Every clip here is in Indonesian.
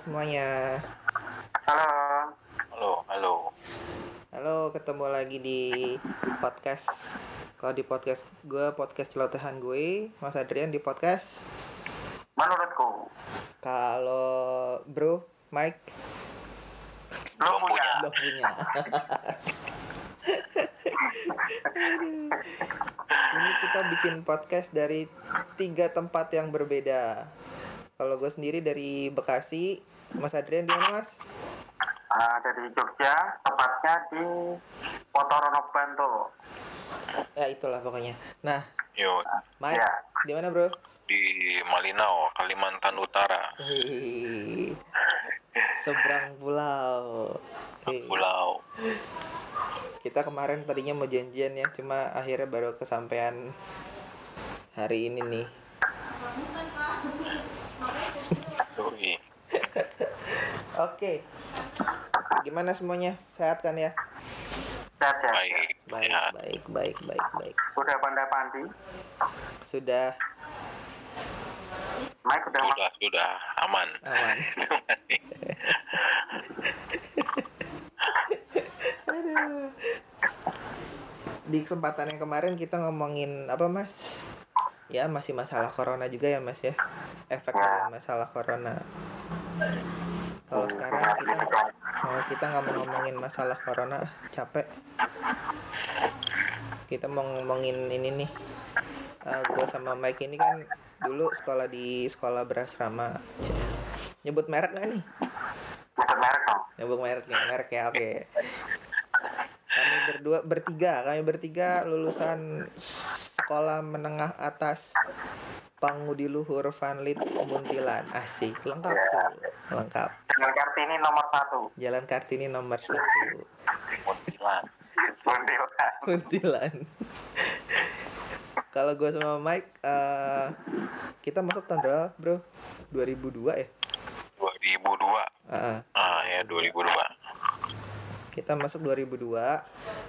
semuanya. Halo. Halo, halo. Halo, ketemu lagi di podcast. Kalau di podcast gue, podcast celotehan gue, Mas Adrian di podcast. Menurutku, Kalau Bro, Mike, belum Belum punya. belum punya. Ini kita bikin podcast dari tiga tempat yang berbeda. Kalau gue sendiri dari Bekasi, Mas Adrian di mana Mas? Ah, dari Jogja, tepatnya di Potorono Bantul. Ya itulah pokoknya. Nah, Yo, Mike, Ya. di mana bro? di Malinau, Kalimantan Utara. Seberang pulau. Pulau. Kita kemarin tadinya mau janjian ya, cuma akhirnya baru kesampaian hari ini nih. Yoi. Oke. Gimana semuanya? Sehat kan ya? Sehat, sehat. Baik. Baik, Ya, baik, baik, baik, baik. Udah pandai pandi. Sudah Mike udah sudah, sudah aman. aman. Aduh. Di kesempatan yang kemarin kita ngomongin apa mas? Ya masih masalah corona juga ya mas ya. Efek dari masalah corona. Kalau sekarang kita oh, kita nggak mau ngomongin masalah corona, capek. Kita mau ngomongin ini nih. gue sama Mike ini kan dulu sekolah di sekolah berasrama. Nyebut merek nggak nih? Bukan merek dong. Nyebut merek ya, merek ya, oke. Kami berdua, bertiga, kami bertiga lulusan sekolah menengah atas Pangudi Luhur Vanlit Muntilan. Asik, lengkap tuh, lengkap. Dengan Kartini nomor satu. Jalan Kartini nomor satu, Muntilan. Muntilan. Muntilan. Kalau gue sama Mike, eh, kita masuk tahun berapa, bro? 2002 ya? 2002. Ah, Ah, ya 2002. kita masuk 2002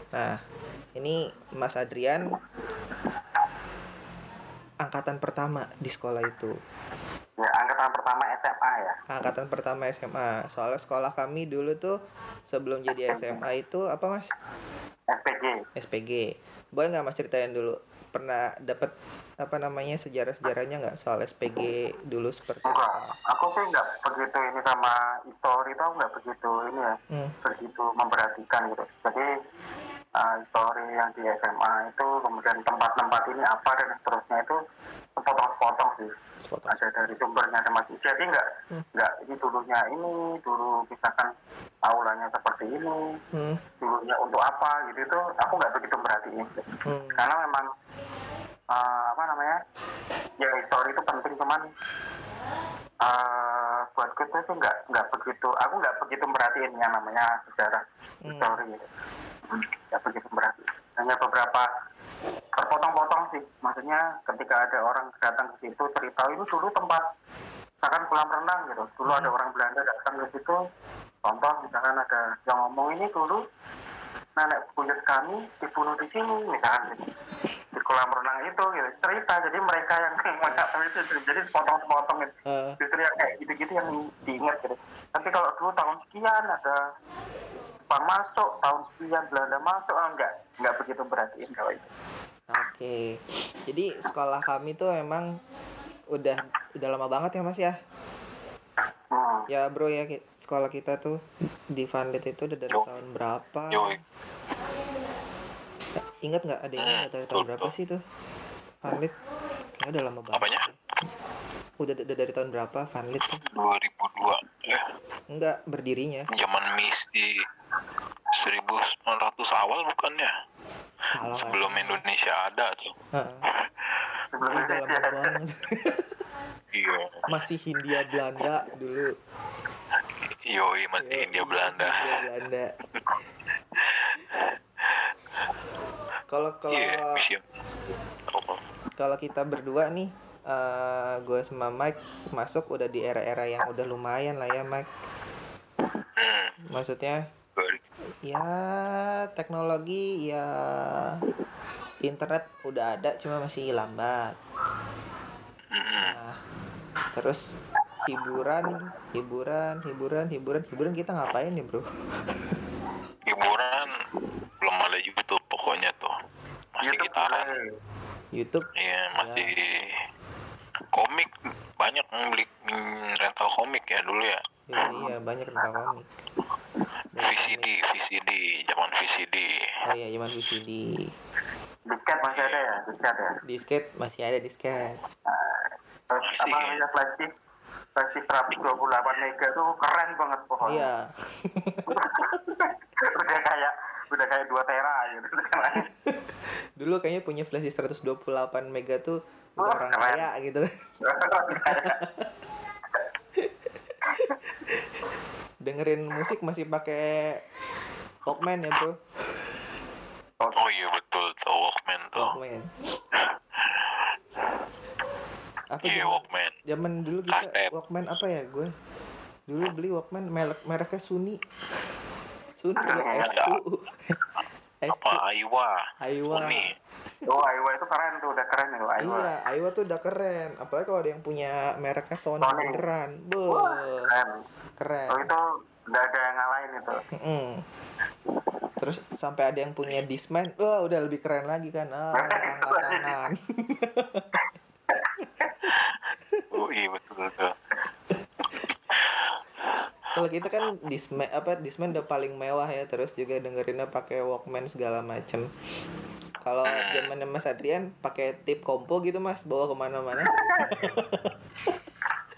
nah ini Mas Adrian angkatan pertama di sekolah itu Ya, angkatan pertama SMA ya. angkatan pertama SMA soalnya sekolah kami dulu tuh sebelum jadi SMA itu apa Mas SPG. SPG boleh nggak Mas ceritain dulu pernah dapat apa namanya sejarah-sejarahnya nggak soal SPG dulu seperti Enggak, apa aku sih nggak begitu ini sama histori tau nggak begitu ini ya, Hmm. begitu memperhatikan gitu. Jadi uh, histori yang di SMA itu kemudian tempat-tempat ini apa dan seterusnya itu sepotong-sepotong sih. Sepotong. Ada dari sumbernya ada masih. Jadi nggak Hmm. nggak ini dulunya ini dulu misalkan aulanya seperti ini hmm. dulunya untuk apa gitu itu aku nggak begitu merhatiin Hmm. karena memang uh, apa namanya ya histori itu penting cuman uh, buatku tuh sih nggak nggak begitu aku nggak begitu merhatiin yang namanya sejarah Hmm. histori. Gitu nggak begitu merhatiin. Hanya beberapa terpotong-potong sih. Maksudnya ketika ada orang datang ke situ cerita ini dulu tempat misalkan kolam renang gitu. Dulu ada orang Belanda datang ke situ contoh misalkan ada yang ngomong ini dulu nenek buyut kami dibunuh di sini misalkan gitu di kolam renang itu gitu cerita jadi mereka yang mengatakan itu jadi sepotong-sepotong gitu Eh, justru yang kayak gitu-gitu yang diingat gitu tapi kalau dulu tahun sekian ada Jepang masuk tahun sekian Belanda masuk ah, enggak enggak begitu berartiin kalau itu Oke, jadi sekolah kami tuh emang udah udah lama banget ya mas ya. hmm. Ya bro ya sekolah kita tuh di Vanlit itu udah dari Yo. tahun berapa? Yoi. Ingat nggak ada yang ingat dari tahun berapa sih tuh? Vanlit kayaknya udah lama banget. Apanya? Udah, udah dari tahun berapa Vanlit tuh? 2002. Ya, Enggak berdirinya. zaman Miss di 1900 awal bukannya? Kalau Sebelum salah. Indonesia ada tuh. Sebelum Indonesia banget. Iya. Masih Hindia Belanda dulu. Yoi masih Yo, India Belanda. Hindia Belanda. Kalau kalau Iya, museum. Oh, kalau kita berdua nih eh gue sama Mike masuk udah di era-era yang udah lumayan lah ya Mike. Hmm, maksudnya ya teknologi ya internet udah ada cuma masih lambat. Hmm, nah, terus hiburan hiburan hiburan hiburan. Hiburan kita ngapain nih bro? Hiburan belum ada YouTube pokoknya tuh. Masih YouTube gitaran. boleh. YouTube? Iya masih komik. Banyak yang beli mm, rental komik ya dulu ya. Iya, iya banyak rental komik. Dari VCD VCD zaman VCD komik. oh iya zaman VCD disket masih ada ya? Disket ya? Disket masih ada disket. Terus Masih. apa namanya flash disk? Flash disk 128 mega tuh keren banget pokoknya. Iya. Udah kayak udah kayak 2 tera gitu kan. Dulu kayaknya punya flash disk 128 mega tuh udah Oh, orang keren. kaya gitu. Dengerin musik masih pakai Walkman ya bro? Oh iya betul. Tuh Walkman tuh. Walkman. Apa iya zaman, Walkman. zaman dulu kita. Walkman apa ya gue? Dulu beli Walkman merek mereknya Sony Sony loh S2 S2 apa Aiwa Aiwa oh Aiwa itu keren tuh udah keren itu Aiwa Iya, Aiwa tuh udah keren. Apalagi kalau ada yang punya mereknya Sony Sony. beneran. Be, keren keren. oh itu nggak ada yang ngalahin itu Mm-mm. Terus sampai ada yang punya Discman, wah udah lebih keren lagi kan. Ah, angkat tangan. oh iya betul betul kalau kita kan Discman apa Discman udah paling mewah ya, terus juga dengerinnya pakai Walkman segala macem. Kalau zamannya Mas Adrian pakai tip kompo gitu Mas, bawa ke mana-mana.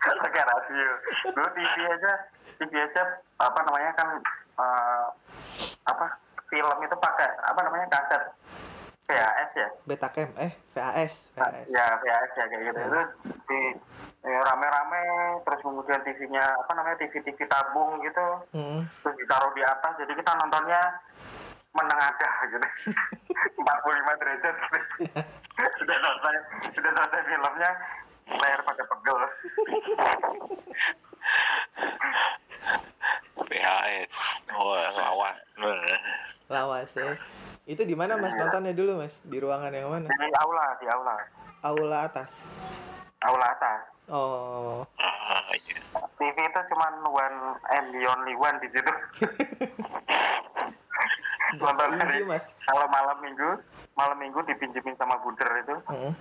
pakai radio dulu TV aja TV aja apa namanya kan eh, apa film itu pakai apa namanya kaset VHS ya Betacam, eh VHS, VHS. ya VHS ya kayak gitu itu di eh, rame-rame terus kemudian TV-nya apa namanya TV TV tabung gitu Mm. terus ditaruh di atas jadi kita nontonnya menengadah gitu 45 derajat gitu. sudah selesai sudah selesai filmnya layar pada pegel PHS wah lawas Lawas ya. Itu di mana Mas nontonnya dulu Mas? Di ruangan yang mana? di aula di aula Aula atas. aula atas Oh. ah iya TV itu cuma one and the only one di situ Nonton hari- Mas? kalau malam minggu malam minggu dipinjemin sama buder itu Mm.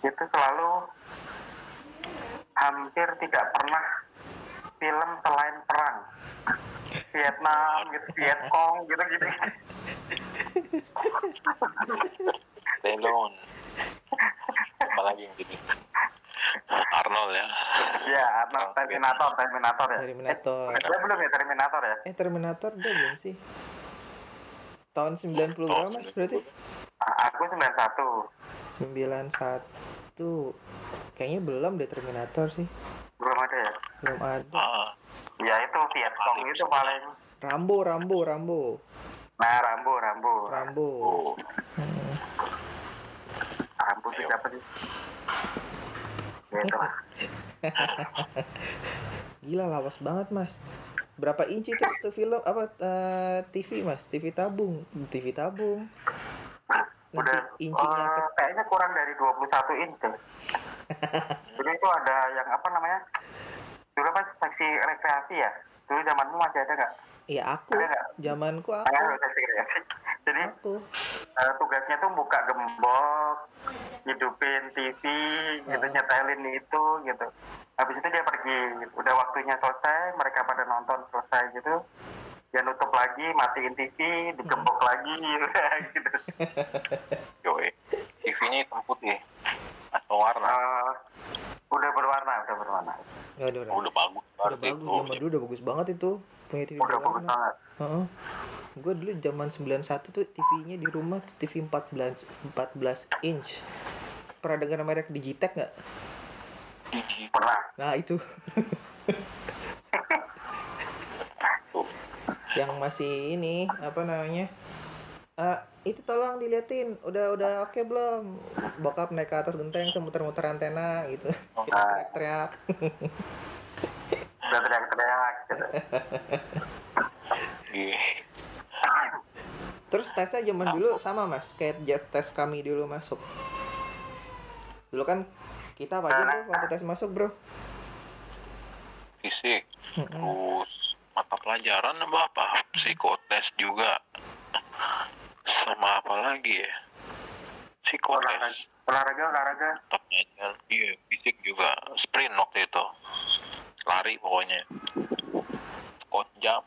itu selalu hampir tidak pernah film selain perang. Vietnam gitu Vietcong gitu gitu. Stallone apa lagi yang gitu Arnold ya. Ya Arnold Terminator Terminator ya? Terminator. eh, dia belum ya Terminator ya? Eh Terminator udah belum sih? Tahun 90 berapa Mas berarti? Aku 91 91 Kayaknya belum deh Terminator sih. Belum ada ya Belum ada. Ah ya itu Vietcong itu paling Rambo, Rambo, Rambo. Nah Rambo Rambo. Rambo. Oh. Hmm. Rambo itu siapa sih ya. Gila lawas banget mas. Berapa inci terus tuh film apa eh, TV mas? TV tabung. TV tabung. Nanti udah incinya eh, ke kayaknya kurang dari 21 inch deh. Jadi itu ada yang apa namanya dulu kan seksi rekreasi ya? Dulu zamanmu masih ada nggak? Ya aku. Ada nggak? Zamanku aku. ada seksi rekreasi? Jadi Aku. eh, tugasnya tuh buka gembok hidupin TV gitu nyetelin itu gitu. Habis itu dia pergi. Udah waktunya selesai mereka pada nonton selesai gitu. Dia nutup lagi matiin TV digembok lagi udah gitu. Yoi TV-nya hitam putih. Atau warna? Eh, udah berwarna udah berwarna Ya udah udah udah bagus Udah bagus itu Zaman dulu udah bagus banget itu Punya TV udah bagus banget Heeh. Gue dulu zaman 91 tuh TV-nya di rumah tuh TV 14 14 inch. Pernah dengar merek Digitech nggak? pernah Nah itu. Yang masih ini apa namanya? Ah, itu tolong diliatin. Udah udah oke belum? Bokap naik ke atas genteng semuter-muter antena gitu. Kita teriak-teriak. udah teriak-teriak gitu Iya. Terus tesnya zaman dulu sama mas, kayak tes kami dulu masuk. Dulu kan kita apa aja bro waktu tes masuk bro? fisik terus mata pelajaran apa apa psikotes juga sama apa lagi ya? Olahraga psikotes olahraga. Olahraga mata pelajaran iya fisik juga. Sprint waktu itu. Lari pokoknya. Squat jam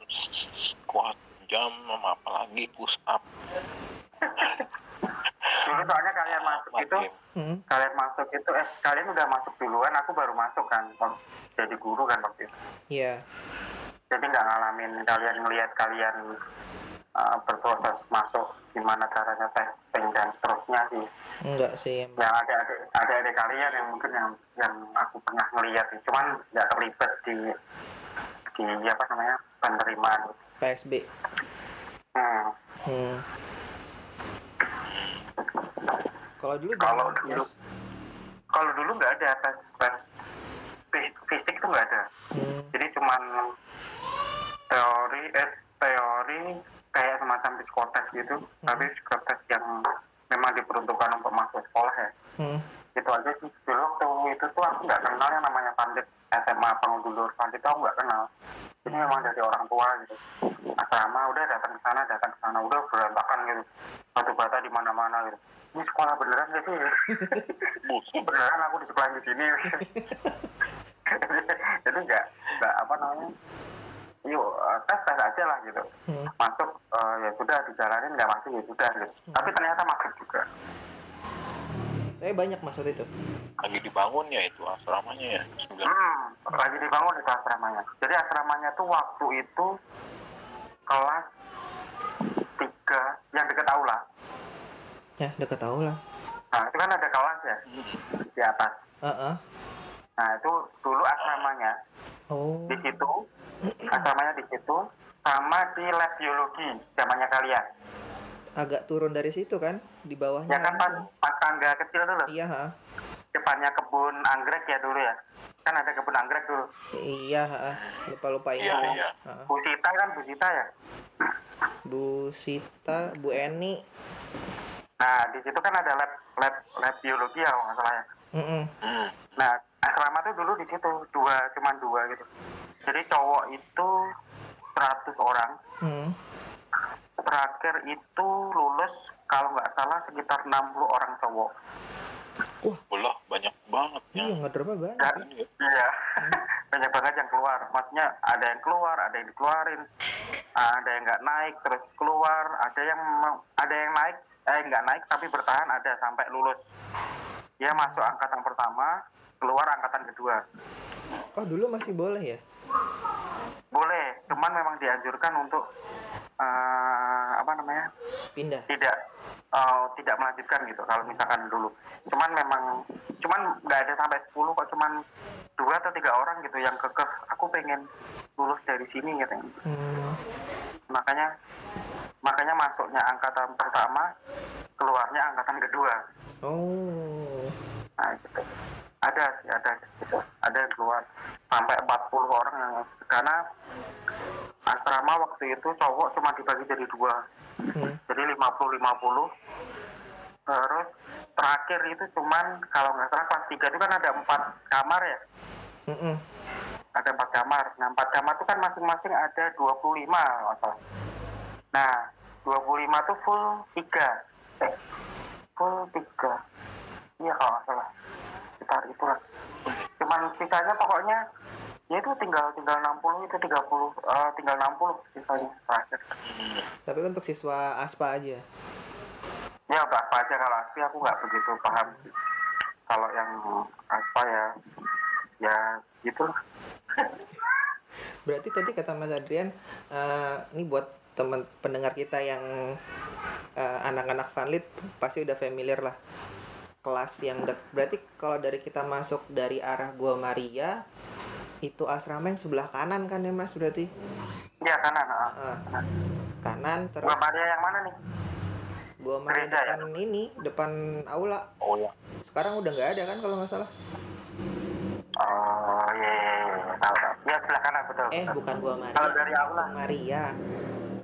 squat jam sama apa lagi? Push up dulu soalnya kalian masuk itu Mm. kalian masuk itu eh kalian udah masuk duluan aku baru masuk kan. Jadi guru kan waktu itu. Iya. jadi nggak ngalamin kalian ngelihat kalian uh, berproses masuk gimana caranya testing dan seterusnya sih Enggak sih. yang ada ada ada ada kalian yang mungkin yang yang aku pernah ngelihat sih. cuman nggak terlibat di di apa namanya penerimaan PSB. hmm. Hmm. Kalau dulu Kalau dulu- tes, kalau dulu nggak ada tes tes fis- fisik tuh nggak ada hmm, jadi cuman teori eh teori kayak semacam psikotes gitu. Tapi psikotes yang memang diperuntukkan untuk masuk sekolah ya. Hmm, itu aja sih. Dulu waktu itu tuh aku nggak kenal yang namanya pandit SMA pengudulur pandit tuh aku nggak kenal. Ini memang dari orang tua gitu. Asrama udah datang ke sana datang ke sana udah berantakan gitu. Batu bata di mana mana gitu. Ini sekolah beneran gak sih? Beneran aku di sekolah di sini. Itu nggak nggak apa namanya yuk eh, tes tes aja lah gitu. Hmm. masuk eh, ya sudah dijalanin nggak masuk ya sudah gitu. Tapi ternyata masuk juga. Tapi banyak maksud itu. lagi dibangun ya itu asramanya ya? Hmm, lagi dibangun itu asramanya. Jadi asramanya tuh waktu itu kelas tiga yang deket aula Ya, deket tahu lah. nah itu kan ada kelas ya di atas. Heeh. Nah itu dulu asramanya Oh. di situ asramanya di situ sama di lab biologi zamannya kalian Agak turun dari situ kan? Di bawahnya. ya kan pas, pas tangga kecil dulu Iya, ha. depannya kebun anggrek ya dulu ya kan ada kebun anggrek dulu Iya, ha. Lupa-lupa ini. Iya, kan. iya. Ha. Bu Sita kan Bu Sita ya Bu Sita, Bu Eni. nah di situ kan ada lab lab lab biologi ya kalau nggak salah ya Mm-mm. hmm. nah asrama tuh dulu di situ dua cuman dua gitu. Jadi cowok itu 100 orang. Hmm. terakhir itu lulus kalau nggak salah sekitar 60 orang cowok. Belah banyak banget ya. Iya, ngedropnya banyak. dan ya. iya. Banyak banget yang keluar. Maksudnya ada yang keluar ada yang dikeluarin. Ada yang nggak naik terus keluar. Ada yang ada yang naik eh nggak naik tapi bertahan ada sampai lulus. Dia masuk angkatan pertama keluar angkatan kedua Oh, dulu masih boleh ya? boleh cuman memang dianjurkan untuk eh, apa namanya Pindah. tidak eh, tidak melanjutkan gitu kalau misalkan dulu cuman memang cuman nggak ada sampai 10 kok cuman dua atau tiga orang gitu yang kekeh aku pengen lulus dari sini gitu Hmm. makanya makanya masuknya angkatan pertama keluarnya angkatan kedua Oh. nah gitu ada sih ada gitu ada yang keluar sampai 40 orang yang karena asrama waktu itu cowok cuma dibagi jadi dua. Hmm. jadi 50-50 terus terakhir itu cuman kalau nggak salah kelas 3 itu kan ada empat kamar ya? Mm-mm. ada empat kamar. Nah empat kamar itu kan masing-masing ada 25 kalau nggak salah. Nah 25 tuh full 3 eh, full 3 iya kalau nggak salah sekitar itu lah cuman sisanya pokoknya ya itu tinggal tinggal 60 itu 30 eh, tinggal 60 sisanya terakhir Tapi untuk siswa ASPA aja. ya untuk aspa aja kalau aspi aku nggak begitu paham sih kalau yang aspa ya ya gitu. Berarti tadi kata Mas Adrian, eh, ini buat teman pendengar kita yang eh, anak-anak Vanlit pasti udah familiar lah kelas yang dek. Berarti kalau dari kita masuk dari arah Gua Maria itu asrama yang sebelah kanan kan ya Mas berarti? Iya kanan. Eh, kanan terus Gua Maria yang mana nih? Gua Maria Gereja ya? depan ini depan aula. Oh ya sekarang udah nggak ada kan kalau nggak salah? Oh iya iya iya tahu tahu. Ya sebelah kanan betul eh betul. bukan Gua Maria. Kalau dari aula. Maria.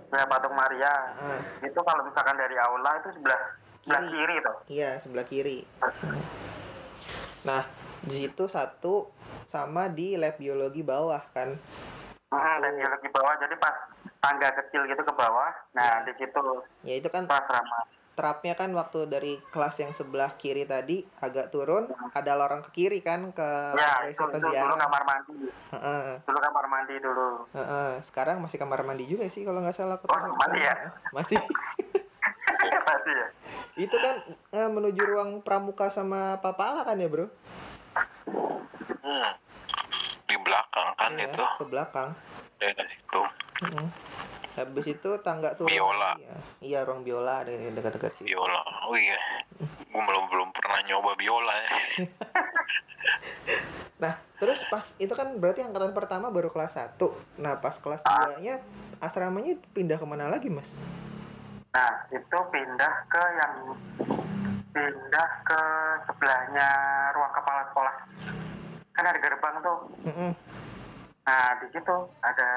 Ya patung Maria. Ah, itu kalau misalkan dari aula itu sebelah sebelah Kiri. kiri tuh Iya, sebelah kiri. Nah, di situ satu sama di lab biologi bawah kan Nah, dan biologi bawah jadi pas tangga kecil gitu ke bawah. Nah, Ya. di situ ya itu kan pas asrama. terapnya kan waktu dari kelas yang sebelah kiri tadi agak turun ada lorong ke kiri kan ke Ya, itu, itu dulu kamar mandi. Heeh, Dulu kamar mandi dulu. heeh. sekarang masih kamar mandi juga sih kalau nggak salah Oh, masih ya? masih Masih ya? itu kan eh, menuju ruang pramuka sama papala kan ya bro Hmm. Di belakang kan Iya, itu ke belakang daerah situ. Heeh. habis itu tangga turun Biola. iya, iya ruang biola de- dekat-dekat sih Biola. Oh iya. Gue belum belum pernah nyoba biola ya. Nah, terus pas itu kan berarti angkatan pertama baru kelas 1. Nah, pas kelas Ah. 2-nya asramanya pindah ke mana lagi, Mas? Nah, itu pindah ke yang pindah ke sebelahnya ruang kepala sekolah. Kan ada gerbang tuh. Mm-mm. Nah, di situ ada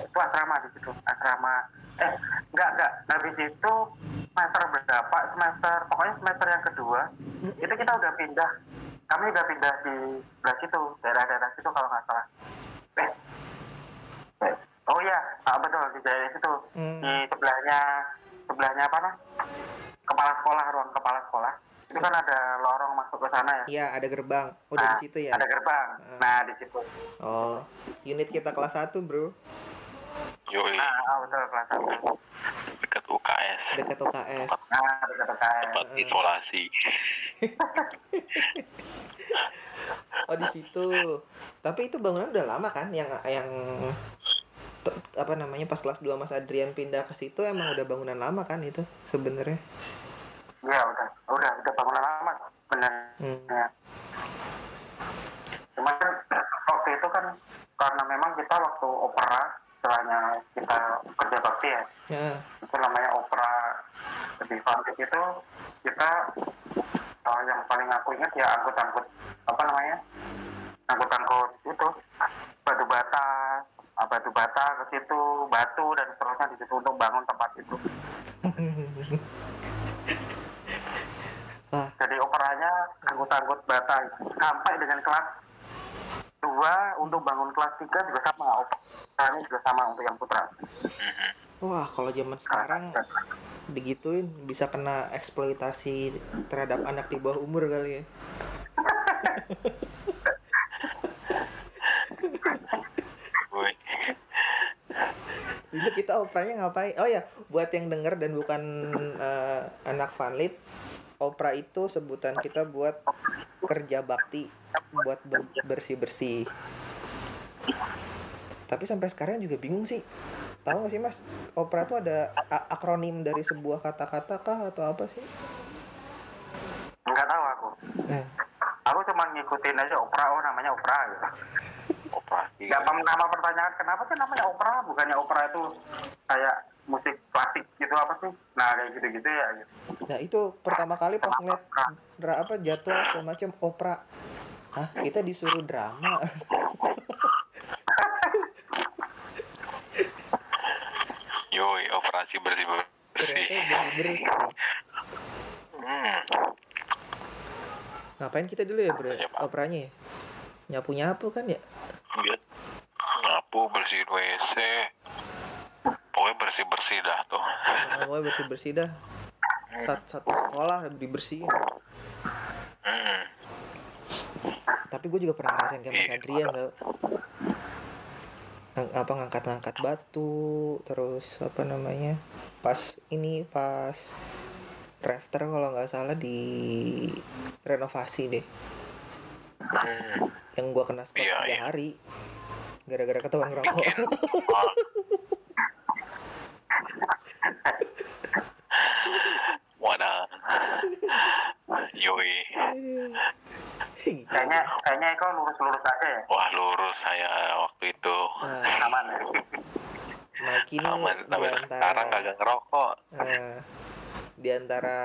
itu asrama di situ. Asrama eh enggak enggak habis itu semester berapa semester pokoknya semester yang kedua itu kita udah pindah kami udah pindah di sebelah situ daerah-daerah situ kalau nggak salah eh, eh, oh iya ah, betul di daerah situ Hmm. di sebelahnya sebelahnya apa nah kepala sekolah ruang kepala sekolah itu kan ada lorong masuk ke sana ya Iya, ada gerbang. Udah Nah, di situ ya. ada gerbang Ah. nah di situ Oh, unit kita kelas 1, Bro. Yoi. nah ah, betul kelas satu Dekat UKS. Dekat UKS. nah dekat UKS Tempat isolasi. Oh, di situ. Tapi itu bangunan udah lama kan yang yang apa namanya pas kelas 2 Mas Adrian pindah ke situ emang udah bangunan lama kan itu sebenarnya. Iya udah, udah udah bangunan lama benar. Hmm. Ya. Cuman waktu itu kan karena memang kita waktu opera setelahnya kita kerja bakti ya, Ya. itu namanya opera di Vantik itu kita uh, yang paling aku ingat ya angkut-angkut apa namanya angkut-angkut itu batu bata uh, batu bata ke situ batu dan seterusnya di situ untuk bangun tempat itu. Wah, jadi operanya angkut-angkut bata sampai dengan kelas 2 untuk bangun kelas 3 juga sama. Operanya juga sama untuk yang putra. Mhm. wah kalau zaman sekarang digituin bisa kena eksploitasi terhadap anak di bawah umur kali ya. Dulu kita operanya ngapain? Oh ya, buat yang denger dan bukan eh, anak fanlit, opera itu sebutan kita buat kerja bakti, buat bersih-bersih. Tapi sampai sekarang juga bingung sih. Tahu gak sih mas, opera itu ada akronim dari sebuah kata-kata kah atau apa sih? nggak tahu aku Nah, aku cuma ngikutin aja opera oh namanya opera gitu Operasi. nggak pernah nama pertanyaan kenapa sih namanya opera bukannya opera itu kayak musik klasik gitu apa sih nah kayak gitu-gitu ya gitu. nah itu pertama kali pas ngeliat dra apa jadwal segala macam opera. Hah, kita disuruh drama. Yoi, operasi bersih bersih. Ternyata bersih. Hmm. Ngapain kita dulu ya bro? Operanya ya? Nyapu-nyapu kan ya? Nyapu bersihin WC. Pokoknya bersih bersih dah tuh. Nah, pokoknya bersih-bersih dah. Sat satu sekolah dibersihin. Hmm. Tapi gue juga pernah ngerasain kayak Mas Iya, Adrian tau. Ng apa ngangkat-ngangkat batu, terus apa namanya? Pas ini pas rafter kalau nggak salah di renovasi deh. Hmm. Yang gua kena skor tiga iya. hari. Gara-gara ketahuan ngerokok. Wadah. Yoi. kayaknya kayaknya Eko lurus-lurus aja ya Wah lurus saya waktu itu. Nah, aman Mike ini Aman, tapi sekarang antara kagak ngerokok. Nah, di antara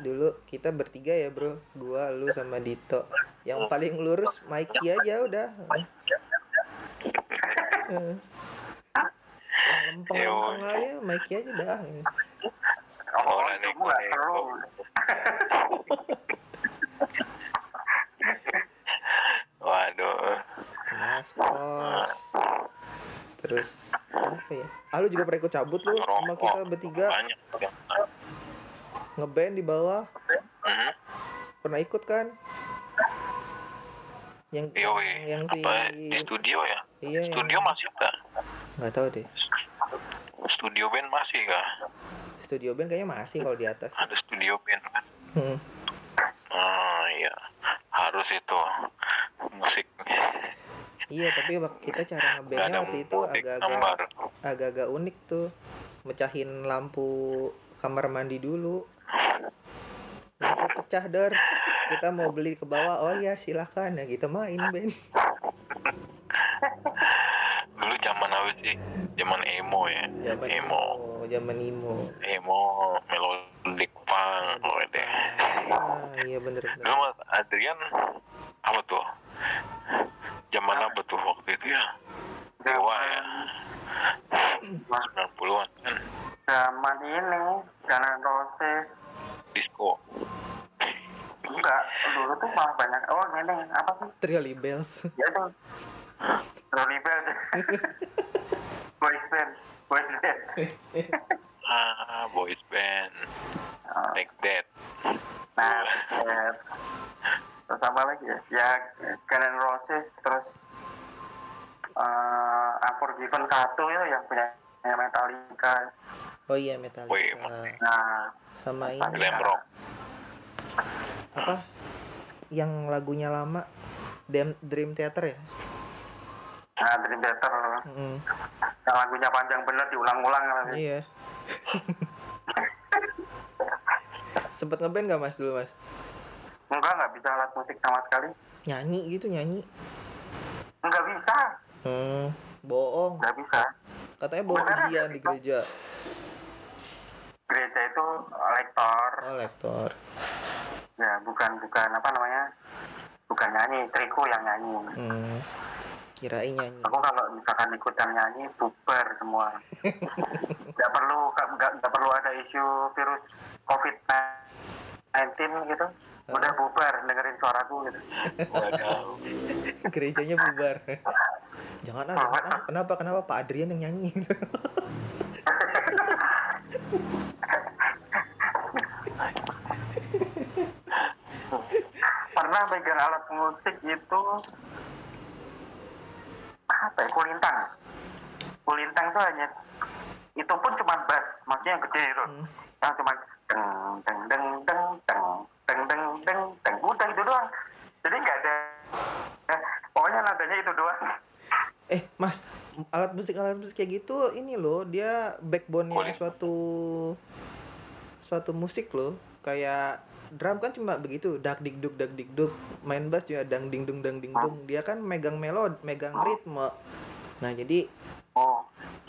dulu kita bertiga ya bro, gua, lu sama Dito. Yang paling lurus Mikey aja udah. Eh. Yang lempeng-lempeng aja Mikey aja dah. oh itu neko neko. Waduh. Mas kos. Terus apa ya? Ah lu juga pernah ikut cabut lu sama kita bertiga ngeband di bawah. Mhm. Pernah ikut kan? Yang Yoi. yang si apa di studio ya iya yang- studio masih kah nggak tahu deh. studio band masih kah Studio band kayaknya masih kalau di atas. ada studio band kan Hmm. ah iya harus itu musik Iya, tapi kita cara ngebandnya waktu itu agak-agak agak-agak unik tuh. Mecahin lampu kamar mandi dulu. Lampu pecah der. Kita mau beli ke bawah. Oh iya, silahkan ya kita main band. dulu zaman apa sih? Zaman emo ya. Zaman emo. zaman emo. emo melodic punk oh deh. Ah, iya bener bener. dulu mas Adrian apa tuh? Zaman apa tuh waktu itu ya? Dewa ya? 90-an kan zaman ini Guns N' Roses disco enggak dulu tuh malah banyak. Oh ini apa sih? Trio Libels. ya itu. Ronnie Bells. Boys band boys band. Ah boys band. Oh, take that. Nah ya. terus apa lagi ya? Ya Guns Roses terus uh, Unforgiven satu ya yang punya Metallica. Oh iya Wih, Metallica. nah Sama ini. Glam rock apa? Yang lagunya lama Dream, Dream Theater ya? nah Dream Theater Mm, yang lagunya panjang bener diulang-ulang lagi iya. Sempet ngeband gak mas dulu mas? enggak nggak bisa alat musik sama sekali Nyanyi gitu nyanyi? nggak bisa Hmm, bohong. nggak bisa Katanya bawa Beneran? ujian di gereja. gereja itu lektor Oh lektor. Ya bukan bukan apa namanya bukan nyanyi istriku yang nyanyi Hmm, kirain nyanyi. aku kalau misalkan ikutan nyanyi bubar semua nggak perlu nggak perlu ada isu virus covid 19 gitu udah bubar dengerin suaraku gitu Gerejanya bubar. jangan ah, jangan ah. Kenapa kenapa Pak Adrian yang nyanyi? pernah pegang alat musik itu apa ya kulintang kulintang tuh hanya itu pun cuma bass maksudnya yang gede itu Hmm. yang cuma deng deng deng deng deng deng deng deng deng udah itu doang jadi nggak ada eh, pokoknya nadanya itu doang eh mas, alat musik alat musik kayak gitu ini loh dia backbone-nya Boleh. suatu suatu musik loh. Kayak drum kan cuma begitu, dak dik duk dak dik duk. Main bass juga dang ding dung dang ding dung. Dia kan megang melodi, megang ritme. Nah, jadi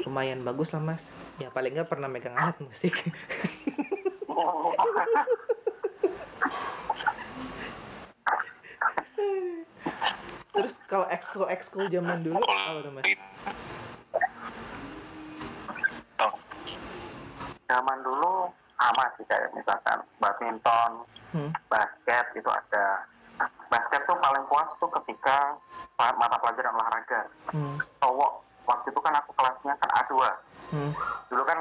lumayan bagus lah mas ya paling nggak pernah megang alat musik terus kalau ekskul ekskul zaman dulu apa tuh mas zaman dulu sama sih kayak misalkan badminton hmm. basket itu ada basket tuh paling puas tuh ketika mata pelajaran olahraga Hmm. cowok waktu itu kan aku kelasnya kan A2 Hmm. dulu kan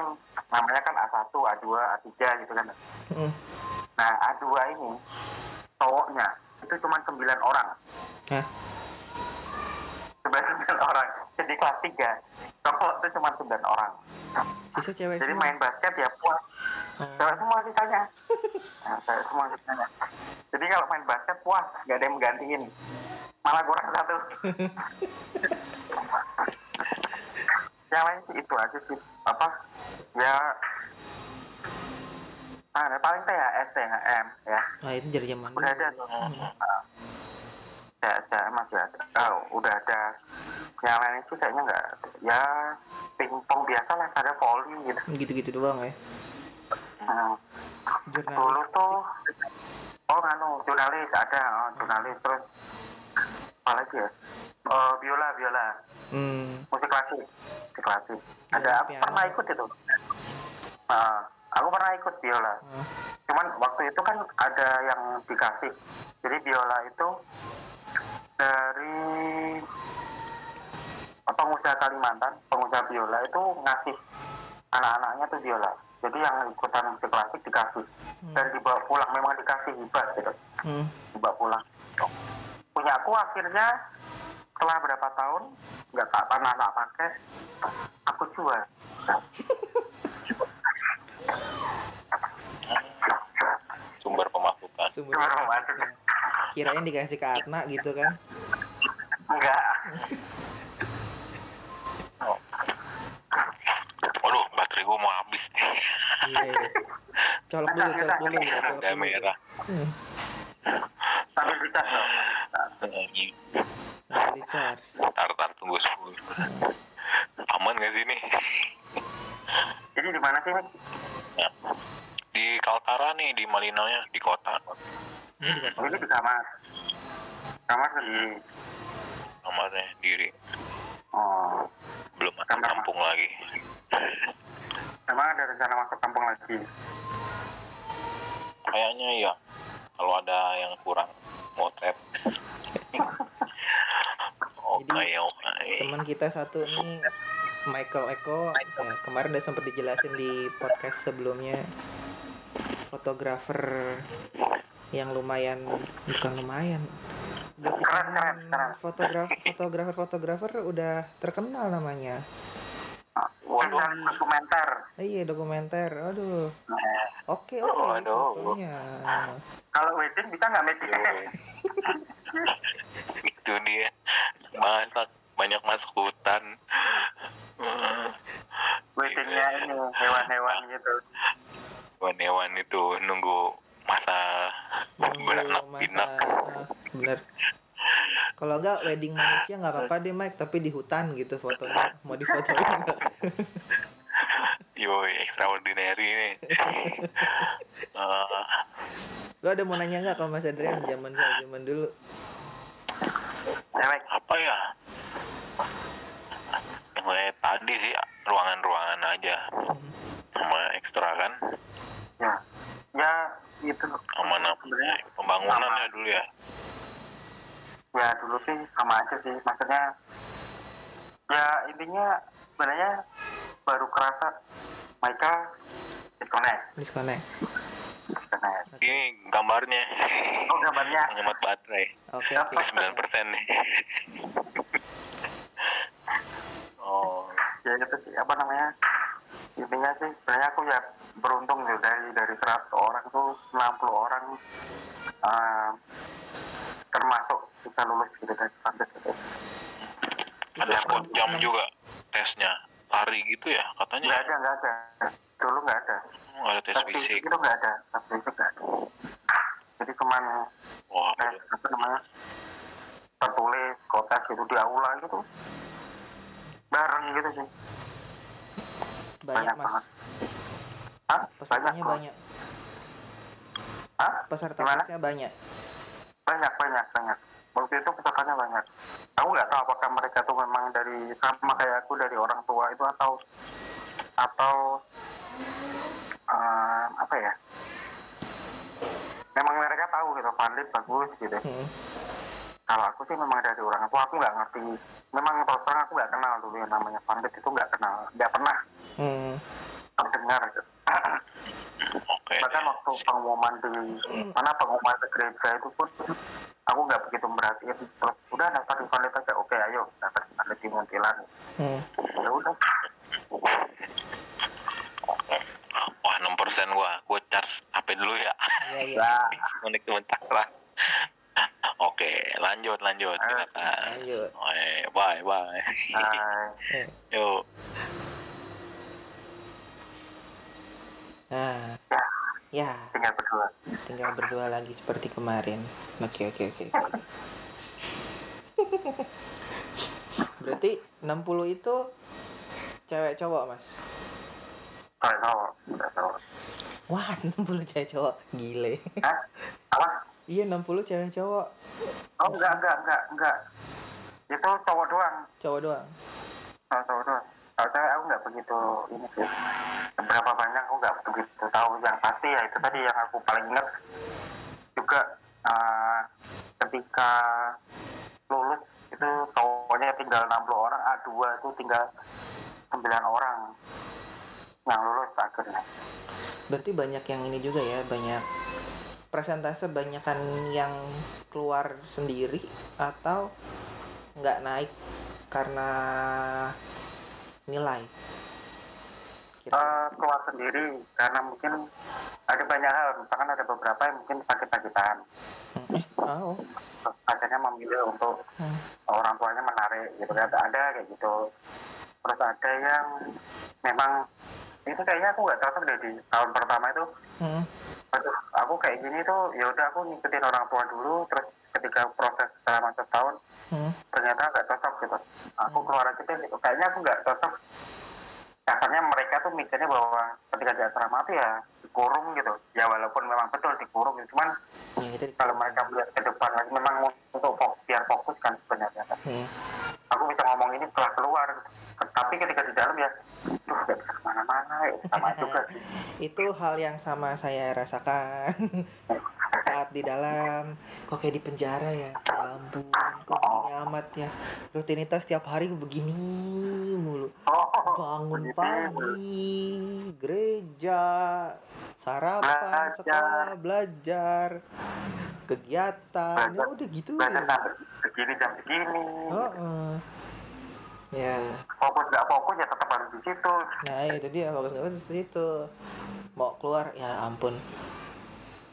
namanya kan A1, A2, A3 gitu kan Hmm. nah A2 ini cowoknya itu cuma 9 orang Hah? 9 orang. Jadi kelas 3 cowok itu cuma 9 orang. Sisa cewek jadi semua? main basket ya puas. Oh. cewek semua sisanya. Nah, cewek semua sisanya. Jadi kalau main basket puas gak ada yang menggantiin. Malah kurang satu. Yang lain sih itu aja sih. Apa? Ya. Ah paling THS THM ya. Nah itu jadi zaman dulu. udah ada tuh. Ah. THS THM masih ada. Oh, udah ada. Yang lain sih kayaknya nggak ya pingpong biasa lah ada volley gitu. Gitu gitu doang ya? Hmm. jurnalis. Dulu tuh oh nganu jurnalis ada oh, jurnalis. Terus apa lagi ya? Oh, biola biola. Hmm. musik klasik musik klasik. Biola, ada aku piano. pernah ikut itu. Nah, aku pernah ikut biola. Ah. cuman waktu itu kan ada yang dikasih. Jadi biola itu dari pengusaha Kalimantan pengusaha biola itu ngasih anak-anaknya tuh biola. Jadi yang ikutan musik klasik dikasih. Dan dibawa pulang memang dikasih hibah gitu. Hmm. dibawa pulang. Punya aku akhirnya setelah berapa tahun nggak tak pernah tak pakai aku jual. Sumber pemasukan. Sumber pemasukan. Kirain dikasih ke Atna gitu kan. Enggak waduh baterai gua mau habis nih Iya. iya. Colok dulu, colok dulu. udah dulu. merah Hmm. sambil dicas dong Sampai di charge. tar tar tunggu 10 aman gak sih nih jadi di mana sih Mik? Ya. di Kaltara nih di Malinonya di kota Ini juga ini di kamar kamar sendiri kamarnya diri oh. Belum masuk Kamar. kampung lagi. Memang ada rencana masuk kampung lagi? Kayaknya iya. Kalau ada yang kurang motret oke Jadi, oke teman kita satu nih Michael Eko. Ya, kemarin udah sempat dijelasin di podcast sebelumnya. Fotografer yang lumayan bukan lumayan Keren, keren, keren. fotograf fotografer fotografer udah terkenal namanya. Spesial dokumenter. Eh, iya dokumenter. Aduh. Nah, oke oke Waduh. kalau wedding bisa nggak Mik? Yoi. itu dia. Masak banyak masuk hutan. Weddingnya ini hewan-hewan gitu. Hewan-hewan itu nunggu masa Beranak masa pinak ah, bener. Kalau enggak wedding manusia nggak apa-apa deh Mike tapi di hutan gitu fotonya. Mau difotoin nggak? yoi extraordinary nih Eh, lo ada mau nanya nggak ke Mas Adrian? Zaman zaman dulu. Apa ya? Kayak tadi sih ruangan-ruangan aja. Sama ekstra kan? Ya ya itu sama apa sebenarnya pembangunan sama. ya dulu ya? Ya dulu sih sama aja sih. Maksudnya ya intinya sebenarnya baru kerasa mereka disconnect. Disconnect. Disconnect. Ini gambarnya. Oh gambarnya. Menghemat baterai. Oke oke. 9 persen nih. Oh. Ya itu sih. Apa namanya? Intinya sih sebenarnya aku ya beruntung gitu dari dari 100 orang tuh 60 orang eh, termasuk bisa lulus gitu dari standar gitu ada spot jam juga tesnya lari gitu ya nggak katanya ada nggak ada. Dulu nggak ada. Oh, ada tes tes fisik fisik. itu nggak ada tes fisik nggak ada. Jadi cuman wah tes apa namanya tertulis kotes gitu di aula gitu. Bareng gitu sih. Banyak mas. banget Hah? pesertanya banyak Hah? peserta tesnya banyak banyak banyak banyak waktu itu pesertanya banyak aku nggak tahu apakah mereka tuh memang dari sama kayak aku dari orang tua itu atau atau eh, apa ya memang mereka tahu gitu pandit bagus gitu Hmm. kalau aku sih memang dari orang tua aku nggak ngerti memang terus terang aku nggak kenal dulu yang namanya pandit itu nggak kenal nggak pernah Hmm. terdengar gitu. Oke. Bahkan waktu pengumuman di mana pengumuman ke gereja itu pun aku nggak begitu merhatiin. Terus udah daftar di pandit aja oke ayo daftar di pandit di Muntilan. Hmm. ya udah. Wah 6 persen gua. Gua charge HP dulu ya. Iya iya. Ya Unik sebentar lah oke lanjut lanjut. Silakan. Lanjut. Bye bye. Eh, yuk nah ya. Ya tinggal berdua. Tinggal berdua lagi seperti kemarin. Oke oke oke. Berarti 60 itu cewek cowok mas? Nggak tahu wah 60 cewek cowok. Gile. Hah? apa? Iya 60 cewek cowok. Oh enggak enggak enggak enggak. Itu cowok doang. Cowok doang? Oh, tahu tuh. Saya aku nggak begitu ini sih. Berapa banyak aku nggak begitu tahu. Yang pasti ya itu tadi yang aku paling ingat juga eh, ketika lulus itu cowoknya tinggal 60 orang A2 itu tinggal 9 orang yang lulus akhirnya Berarti banyak yang ini juga ya, banyak presentase banyakan yang keluar sendiri atau nggak naik karena nilai. Kira Eh, keluar sendiri karena mungkin ada banyak hal. Misalkan ada beberapa yang mungkin sakit-sakitan. Eh, oh, akhirnya memilih untuk hmm, orang tuanya menarik gitu kan. Ada kayak gitu. Terus ada yang memang itu kayaknya aku nggak cocok deh di tahun pertama itu hmm, aduh aku kayak gini tuh ya udah aku ngikutin orang tua dulu terus ketika proses selama setahun hmm, ternyata nggak cocok gitu. Aku keluar aja deh gitu. kayaknya aku nggak cocok. Kasarnya mereka tuh mikirnya bahwa ketika di asrama tuh ya dikurung gitu. Ya walaupun memang betul dikurung gitu. cuman ya di- kalau mereka melihat ke depan lagi memang untuk fokus, biar fokus kan sebenarnya kan. hmm, aku bisa ngomong ini setelah keluar tapi ketika di dalam ya tuh nggak bisa ke mana-mana ya sama juga sih? Itu hal yang sama saya rasakan saat di dalam. Kok kayak di penjara ya? Ya ampun kok gini amat ya? Rutinitas tiap hari begini mulu. Oh bangun pagi gereja sarapan sekolah belajar kegiatan. Ya udah gitu ya segini jam segini. Heeh. Ya. Fokus nggak fokus ya tetap harus di situ. Nah itu dia fokus fokus di situ. Mau keluar ya ampun.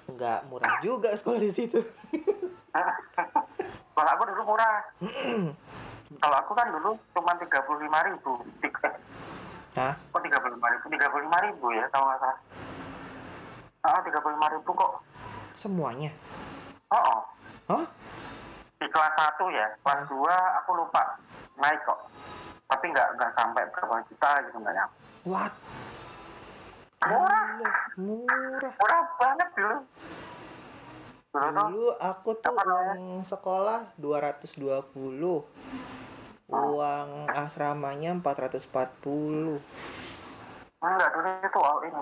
Nggak murah juga sekolah di situ. Kalau aku dulu murah. Kalau aku kan dulu cuma tiga puluh lima ribu. Hah? kok tiga puluh lima ribu? tiga puluh lima ribu ya kalau nggak salah. Ah tiga puluh lima ribu kok. Semuanya? Oh, oh. Hah? Di kelas 1 ya kelas 2 aku lupa naik kok. Tapi nggak nggak sampai berapa juta gitu nggak nyampe. What? Murah. Murah. Murah banget dulu. Dulu Dulu aku tuh uang sekolah 220 Uang asramanya 440 enggak dulu itu all in.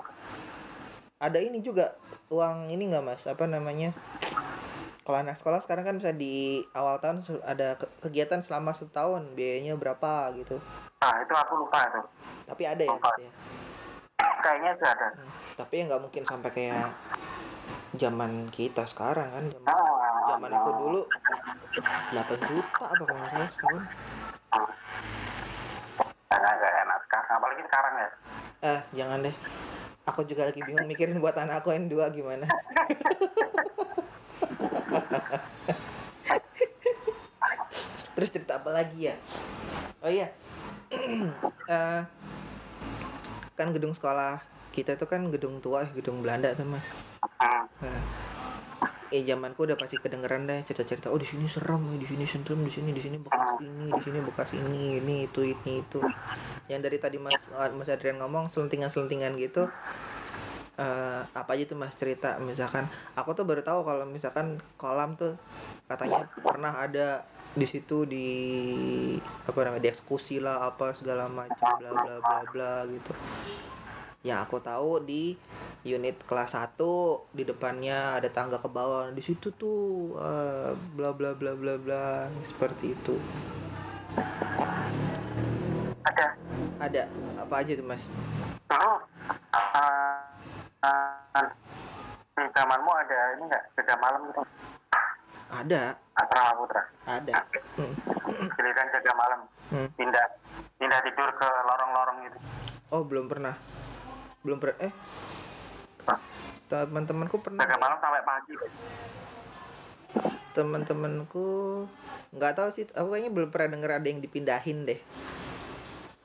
Ada ini juga Uang ini nggak mas? Apa namanya Kalau anak sekolah sekarang kan bisa di awal tahun ada ke- kegiatan selama setahun Biayanya berapa gitu nah itu aku lupa itu Tapi ada ya, Lupa. Ya? kayaknya sih ada Hmm, Tapi ya nggak mungkin sampai kayak zaman kita sekarang kan Zaman, ah, zaman aku dulu 8 juta apa kalau nggak salah setahun enak sekarang apalagi sekarang ya Eh, jangan deh. Aku juga lagi bingung mikirin buat anak aku yang dua gimana. Terus cerita apa lagi ya? Oh iya. Eh, kan gedung sekolah kita itu kan gedung tua, gedung Belanda tuh mas. Nah, eh zamanku udah pasti kedengeran deh cerita-cerita. Oh di sini serem, di sini serem, di sini di sini bekas ini, di sini bekas ini, ini itu ini itu. Yang dari tadi mas mas Adrian ngomong selentingan-selentingan gitu. Eh apa aja tuh mas cerita? Misalkan aku tuh baru tahu kalau misalkan kolam tuh katanya pernah ada di situ di apa namanya dieksekusi lah apa segala macam bla bla bla bla gitu. Yang aku tahu di unit kelas 1 di depannya ada tangga ke bawah. Di situ tuh eh, bla bla bla bla bla seperti itu. Ada. Ada. Apa aja tuh mas? Ah, di zamanmu ada ini nggak? Jaga malam gitu. Ada. Asrama putra. Ada. Hmm. giliran jaga malam. Hmm. pindah. Pindah tidur ke lorong-lorong gitu. Oh belum pernah. Belum pernah eh? Teman-temanku pernah jaga malam sampai pagi. Teman-temanku nggak tahu sih. Aku kayaknya belum pernah denger ada yang dipindahin deh.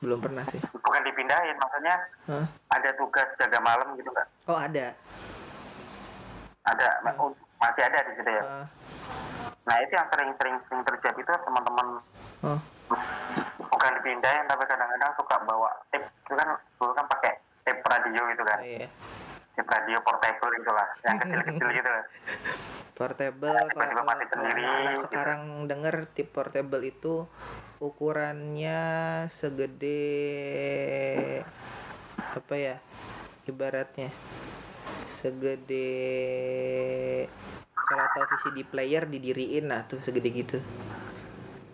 Belum pernah sih. Bukan dipindahin maksudnya Hah? ada tugas jaga malam gitu kan oh ada? Ada oh, masih ada di situ ya? Ah, nah itu yang sering-sering sering terjadi itu teman-teman oh. bukan dipindahin tapi kadang-kadang suka bawa tape. Itu kan dulu kan pakai tape radio gitu kan? Iya. Tape radio portable itulah yang kecil-kecil gitu. Portable kalau Tiba-tiba kalau- mati kalau sendiri, anak-anak gitu. sekarang denger tip portable itu ukurannya segede apa ya ibaratnya. Segede kalau tahu VCD player didiriin nah tuh segede gitu.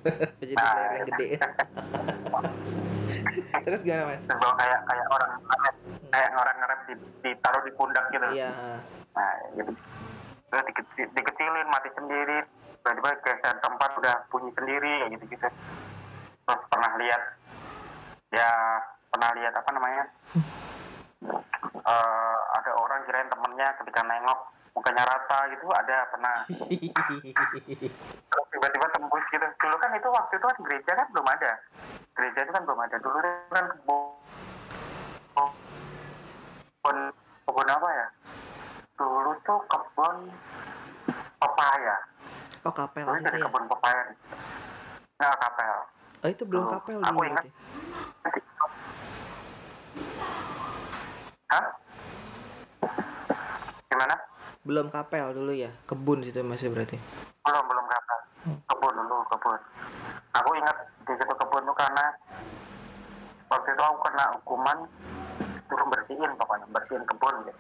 Jadi player yang gede. Terus gimana mas? bawa kayak kayak orang nge-rap, kayak orang ngerap di, ditaruh di pundak gitu. Iya. nah gitu. Terus dikecil, dikecilin mati sendiri. Tiba-tiba geser tempat udah bunyi sendiri kayak gitu gitu terus pernah lihat ya pernah lihat apa namanya Eh, ada orang kirain temennya ketika nengok mukanya rata gitu ada pernah terus tiba-tiba tembus gitu dulu kan itu waktu itu kan gereja kan belum ada gereja itu kan belum ada dulu kan kebun kebun apa ya dulu tuh kebun pepaya oh kapel dulu jadi ya? kebun pepaya nah kapel Oh itu belum Dulu. kapel Aku dulu ingat. berarti. Hah gimana Belum kapel dulu ya? Kebun situ masih berarti. belum belum kapel kebun dulu kebun aku ingat di situ kebun tuh karena waktu itu aku kena hukuman turun bersihin pokoknya bersihin kebun gitu.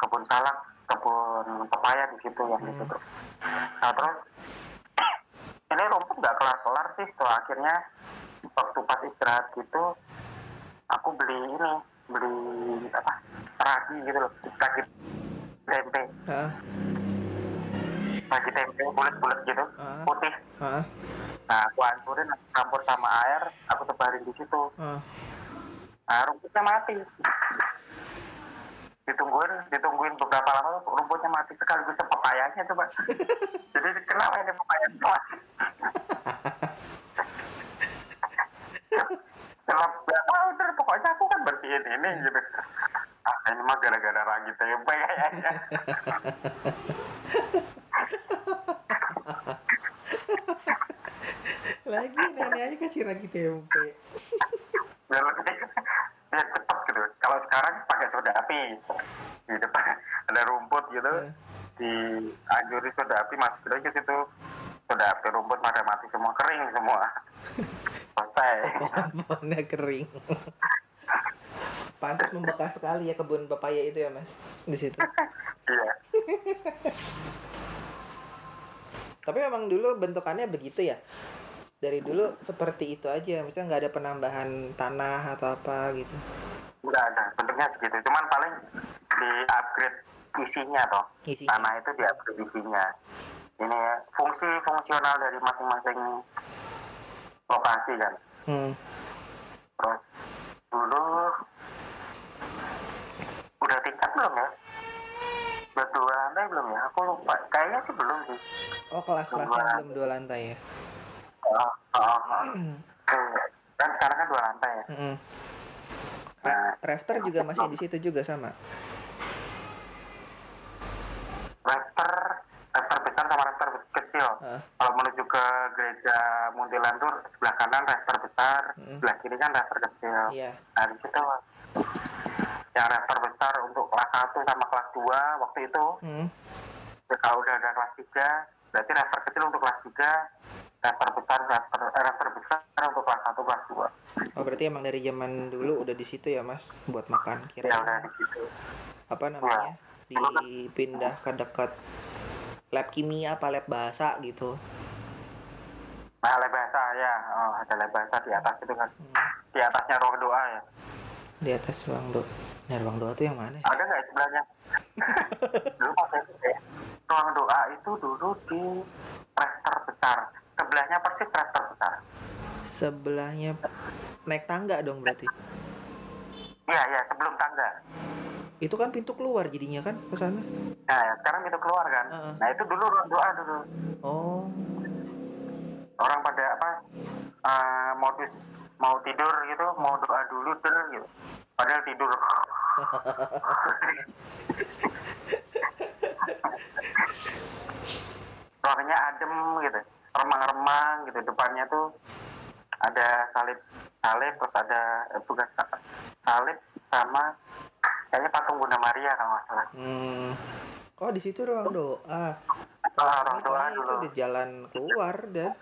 kebun salak kebun pepaya di situ yang di situ nah terus ini rumput nggak kelar kelar sih tuh akhirnya waktu pas istirahat gitu aku beli ini beli apa ragi gitu loh ragi tempe. Ah, ragi tempe bulat-bulat gitu Ah. putih. Ah, nah aku hancurin aku campur sama air aku sebarin di situ. Ah. nah rumputnya mati. Ditungguin ditungguin beberapa lama rumputnya mati sekaligus pepayanya coba. Jadi kenapa ini pepaya itu Setelah berapa udah pokoknya aku kan bersihin ini gitu. Ah ini mah gara-gara ragi tempe kayaknya Lagi nenek aja kasih ragi tempe. biar lebih biar cepet gitu. Kalau sekarang pakai soda api di depan ada rumput gitu. Eh. di anjurin soda api masukin aja ke situ soda api rumput pada mati semua kering semua selesai Pohonnya kering. Pantas membekas sekali ya kebun pepaya itu ya mas di situ. iya Tapi memang dulu bentukannya begitu ya. Dari dulu seperti itu aja, maksudnya nggak ada penambahan tanah atau apa gitu. nggak ada bentuknya segitu cuman paling di upgrade isinya toh Isinya. tanah itu di upgrade isinya ini ya fungsi fungsional dari masing-masing lokasi kan Hmm. terus dulu udah tingkat belum ya udah dua lantai belum ya aku lupa kayaknya sih belum sih Oh kelas-kelasnya belum dua lantai ya? oh, oh, oh. Eh, kan sekarang kan dua lantai ya Mm-mm. nah, Ra- Rafter juga masih di situ juga sama. rektor rektor besar sama rektor kecil Ah. kalau menuju ke gereja Muntilan tuh sebelah kanan rektor besar Mm. sebelah kiri kan rektor kecil Iya. nah di situ yang rektor besar untuk kelas 1 sama kelas 2 waktu itu Hmm. Ya, kalau udah ada kelas 3, berarti rektor kecil untuk kelas 3, rektor besar, rektor, eh, rektor besar untuk kelas 1, kelas 2. Oh berarti emang dari zaman dulu udah di situ ya mas buat makan kira Ya udah di situ. apa namanya dipindah ke dekat lab kimia apa lab bahasa gitu. Nah, lab bahasa ya, oh, ada lab bahasa di atas itu kan. Hmm. Di atasnya ruang doa ya. Di atas ruang doa. Nah ruang doa tuh yang mana? Ada nggak sebelahnya? dulu pas itu ya, ruang doa itu dulu di rektor besar. Sebelahnya persis rektor besar. Sebelahnya naik tangga dong berarti. Iya, iya, sebelum tangga. Itu kan pintu keluar jadinya kan ke sana. Nah, sekarang itu keluar kan. Heeh. Nah, itu dulu ruang doa dulu. Oh. orang pada apa eh, modus mau tidur gitu mau doa dulu ter gitu padahal tidur ruangnya adem gitu remang-remang gitu depannya tuh ada salib salib terus ada eh, bukan sa- salib sama kayaknya patung Bunda Maria kalau nggak salah Hmm. Oh di situ ruang doa. Ah, ruang doa itu dulu di jalan keluar dah.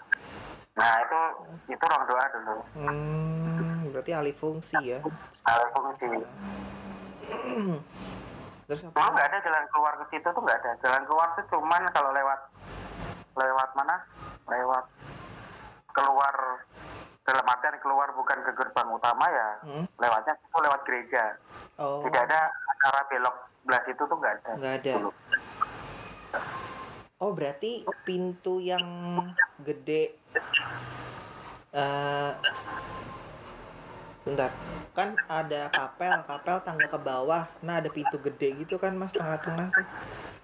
nah itu itu ruang doa dulu Hmm, berarti alih fungsi ya. Nah, fungsi Terus apa? nggak ada jalan keluar ke situ tuh nggak ada. Jalan keluar tuh cuman kalau lewat lewat mana? Lewat keluar dalam artian keluar bukan ke gerbang utama ya Hmm. lewatnya situ lewat gereja Oh, tidak ada arah belok sebelah situ tuh nggak ada nggak ada. dulu. Oh, berarti pintu yang gede eh Bentar, kan ada kapel, kapel tangga ke bawah. Nah, ada pintu gede gitu kan, Mas, tengah-tengah tuh.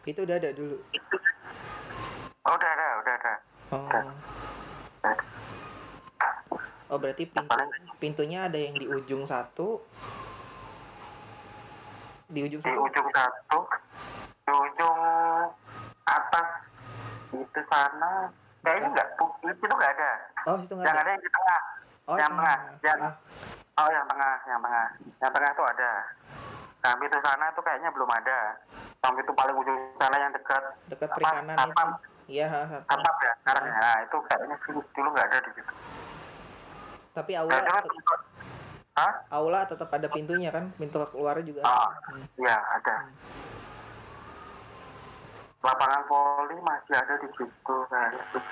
Itu udah ada dulu. oh udah ada udah ada Oh. Oh, berarti pintu pintunya ada yang di ujung satu. Di ujung di satu. ujung satu. Di ujung atas. Itu sana. Kayaknya nggak di situ nggak ada. Oh, situ nggak yang ada. ada yang di tengah. Oh, yang tengah. yang Ah, oh yang tengah yang tengah. Yang tengah itu ada. Nah pintu sana itu kayaknya belum ada. Yang pintu paling ujung sana yang dekat. Dekat apa, perikanan itu. satpam Iya, satpam ya sekarang ya nah, itu kayaknya sih dulu nggak ada di situ Tapi nah, aula itu Hah? aula tetap ada pintunya kan? Pintu keluar juga. Ah, ada. Hmm. iya ada lapangan voli masih ada di situ sih.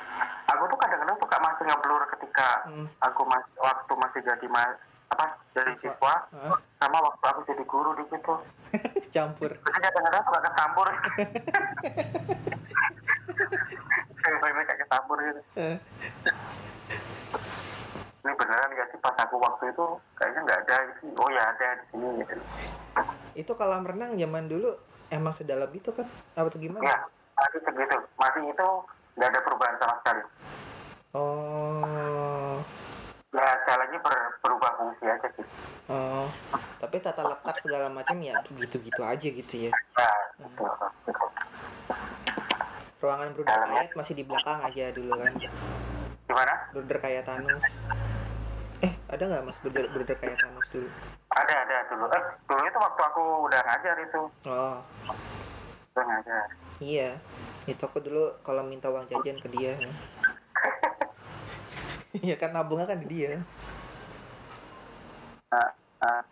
Aku tuh kadang-kadang suka masih ngeblur ketika Hmm. aku masih waktu masih jadi ma apa jadi siswa Hah? sama waktu aku jadi guru di situ. Campur. Kadang-kadang suka kecampur. Kadang-kadang kayak kecampur gitu. Ini beneran gak sih pas aku waktu itu kayaknya nggak ada. Oh ya ada di sini gitu. itu kolam renang zaman dulu emang sedalam itu kan? Apa tuh gimana? Ya masih segitu. Masih itu nggak ada perubahan sama sekali. Oh. Ya sekali lagi ber- berubah fungsi aja sih. Oh. Tapi tata letak segala macam ya gitu-gitu aja gitu ya. Ya, gitu. gitu. Ruangan Bruder Kayat masih di belakang aja dulu kan. Gimana? Bruder kayak Thanos. Ada nggak Mas Bruder Bruder kayak Thanos dulu? Ada ada dulu. Eh dulu itu waktu aku udah ngajar itu. Oh, Udah ngajar. iya. Itu aku dulu kalau minta uang jajan ke dia. Iya kan nabungnya kan di dia. Nah, nah.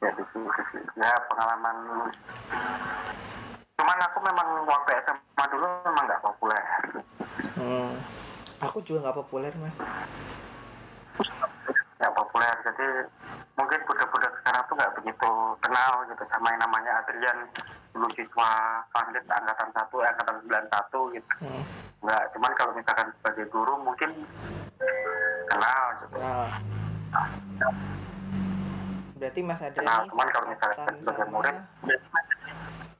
Ya di sini. Ya pengalaman. Cuman aku memang waktu SMA dulu memang nggak populer. Hmm. Aku juga nggak populer mas. Nggak populer. Jadi mungkin budak-budak sekarang tuh nggak begitu kenal gitu sama yang namanya Adrian dulu siswa Pandit angkatan satu angkatan 91 gitu. Hmm. Nggak, cuman kalau misalkan sebagai guru mungkin kenal gitu. Nah. Berarti Mas Adrian Kenal, ini cuman kalau misalkan sebagai murid,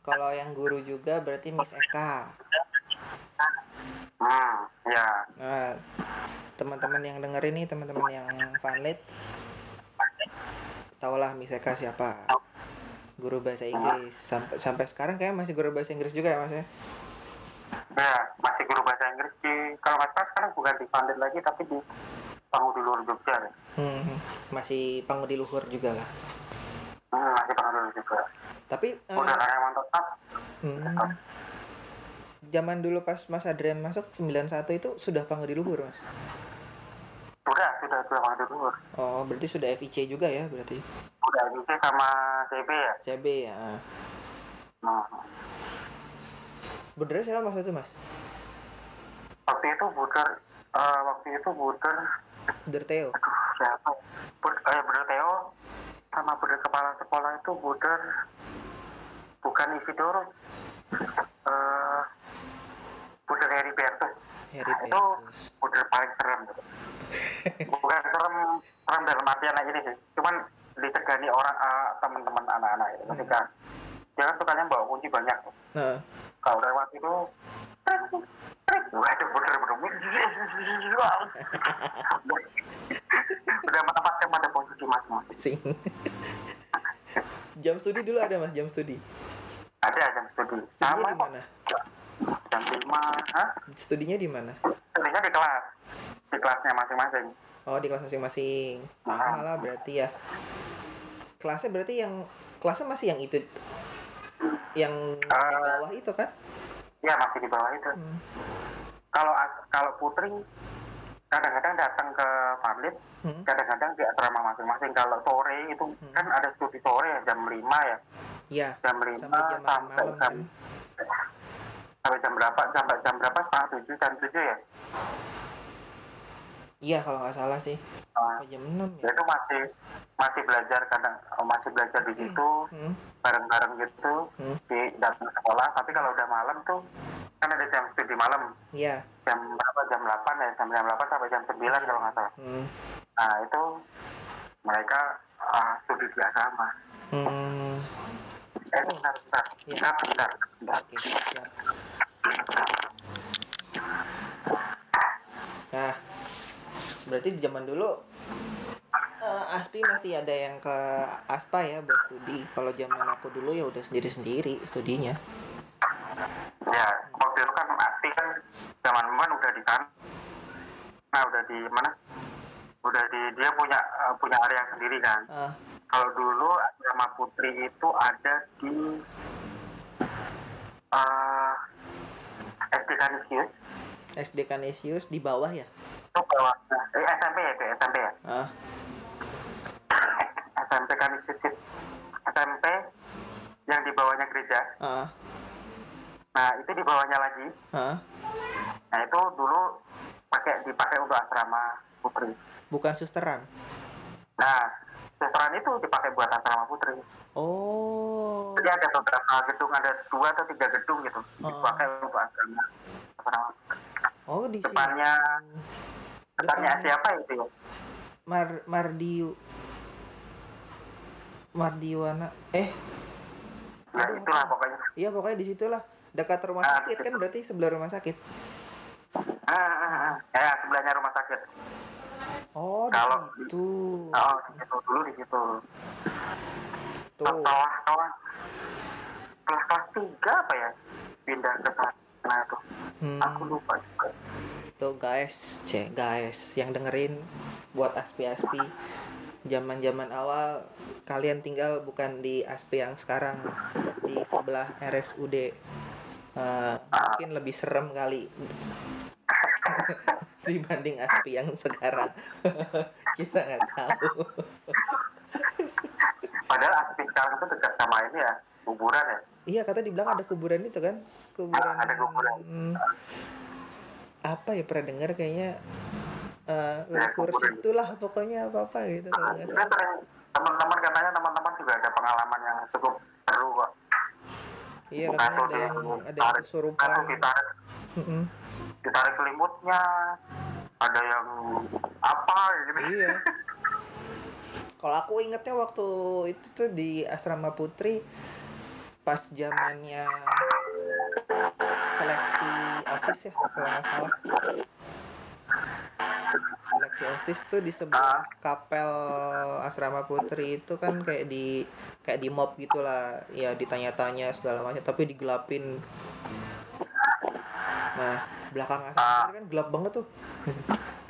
kalau yang guru juga berarti Miss Eka. Hmm, ya, Nah, teman-teman yang dengerin nih, teman-teman yang fanlit, tahulah Miss Eka siapa. Guru bahasa Inggris. Sampai sampai sekarang kayak masih guru bahasa Inggris juga ya Mas ya? ya masih guru bahasa Inggris di kalau nggak salah sekarang bukan di Pandit lagi tapi di Pangudi Luhur Jogja deh. Hmm, masih pangudi luhur juga lah. Hmm, masih Pangudi juga. Tapi eh, Udah karyawan tetap. hmm, zaman dulu pas Mas Adrian masuk 91 itu sudah pangudi luhur Mas. Sudah, sudah, sudah Pangudi Luhur. Oh, berarti sudah FIC juga ya berarti. Udah bisa sama CB ya. CB ya. Hmm. Bener siapa Mas itu Mas? Waktu itu Buder, eh, waktu itu Buder, Derteo. aduh siapa? Bud, eh, Buder Theo sama Buder kepala sekolah itu Buder bukan Isidorus. Eh, Buder Heri Bertus. Heri Nah, itu. Buder paling serem. bukan serem, serem dalam artian anak ini sih. Cuman disegani orang eh, teman-teman anak-anak itu ketika dia kan sukanya bawa kunci banyak. Nah, kalau lewat itu waduh bener bener udah menempatkan pada posisi masing-masing sing. jam studi dulu ada Mas, jam studi. ada jam studi sama di mana? Jam lima Hah? Studinya di mana? studinya di kelas di kelasnya masing-masing Oh, di kelas masing-masing. Sama lah berarti ya. Kelasnya berarti yang kelasnya masih yang itu yang di Eh. bawah itu kan? ya masih di bawah itu Hmm. kalau kalau putri kadang-kadang datang ke Panlit Hmm. kadang-kadang di asrama masing-masing kalau sore itu Hmm. kan ada studi sore ya jam 5 ya Ya, jam 5 sampai jam sampai malam jam kan. Sampai jam berapa? Sampai jam berapa? Setengah tujuh jam tujuh ya? Iya kalau nggak salah sih. Apa jam 6 ya. Ya itu masih masih belajar kadang oh, masih belajar di situ hmm. bareng-bareng gitu Hmm. di datang sekolah. Tapi kalau udah malam tuh kan ada jam studi malam. Iya. Jam berapa? Jam 8 ya? Jam jam 8 sampai jam 9 kalau nggak salah. Hmm. nah itu mereka ah, studi di asrama Hmm. eh sebentar sebentar. Sebentar sebentar, sebentar. Oke, siap. Nah, berarti di zaman dulu eh, Aspi masih ada yang ke Aspa ya buat studi. Kalau zaman aku dulu ya udah sendiri-sendiri studinya. ya waktu itu kan Asti kan zaman man udah di sana nah udah di mana udah di dia punya eh, punya area sendiri kan Ah, kalau dulu asrama putri itu ada di eh SD Kanisius SD Kanisius di bawah ya. itu bawahnya eh, SMP ya itu SMP ya? Ah, SMP Kanisius itu SMP yang di bawahnya gereja. Ah, nah itu di bawahnya lagi. Ah. nah itu dulu pakai dipakai untuk asrama putri. Bukan susteran. nah restoran itu dipakai buat asrama putri Oh. jadi ada beberapa gedung ada dua atau tiga gedung gitu Oh. dipakai untuk asrama. Asrama Oh, di sini. depannya depannya Depan- siapa itu ya? Mar Mardiu. Mardiwana. Eh. Ya Aduh, itulah apa? pokoknya. Iya pokoknya di situlah dekat rumah Ah, sakit kan situ. berarti sebelah rumah sakit. Ah, ah, ah. ya sebelahnya rumah sakit. Oh Kalau- situ. Oh di situ. Dulu di situ tuh setelah kelas setelah kelas tiga apa ya pindah ke sana tuh. Hmm, aku lupa juga. Tuh guys cek guys yang dengerin buat aspi-aspi zaman zaman awal kalian tinggal bukan di aspi yang sekarang di sebelah RSUD Eh, mungkin lebih serem kali dibanding aspi yang sekarang. Kita nggak tahu padahal aspi sekarang itu dekat sama ini ya kuburan ya. Iya kata dibilang ada kuburan itu kan? Kuburan. Ada kuburan. Hmm, apa ya pernah dengar kayaknya eh Ya, kuburan. situlah pokoknya apa apa gitu Kita salah. sering teman-teman katanya teman-teman juga ada pengalaman yang cukup seru kok. iya Bukan katanya ada yang ada yang ditarik- kesurupan ditarik, ditarik selimutnya, ada yang apa gitu. iya kalau aku ingetnya waktu itu tuh di asrama putri pas zamannya seleksi osis ya kalau nggak salah. Seleksi osis tuh di sebelah kapel asrama putri itu kan kayak di kayak di mob gitulah ya ditanya-tanya segala macam tapi digelapin. Nah belakang asrama putri kan gelap banget tuh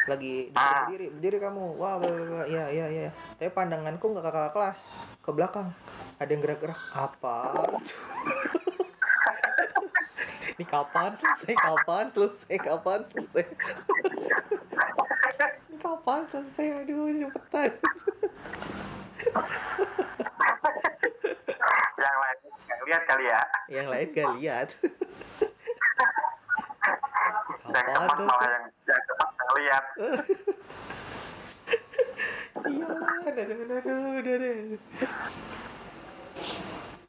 lagi disuruh berdiri berdiri kamu. Wah bla, bla, ya ya ya tapi pandanganku nggak ke kakak kelas. Ke belakang. Ada yang gerak-gerak. Apa? Ini kapan selesai? Kapan selesai? Kapan selesai? Ini kapan selesai? Aduh cepetan. Yang lain nggak lihat kali ya. yang lain gak lihat Yang cepat malah yang yang cepat nggak lihat. sialan aja aduh, udah deh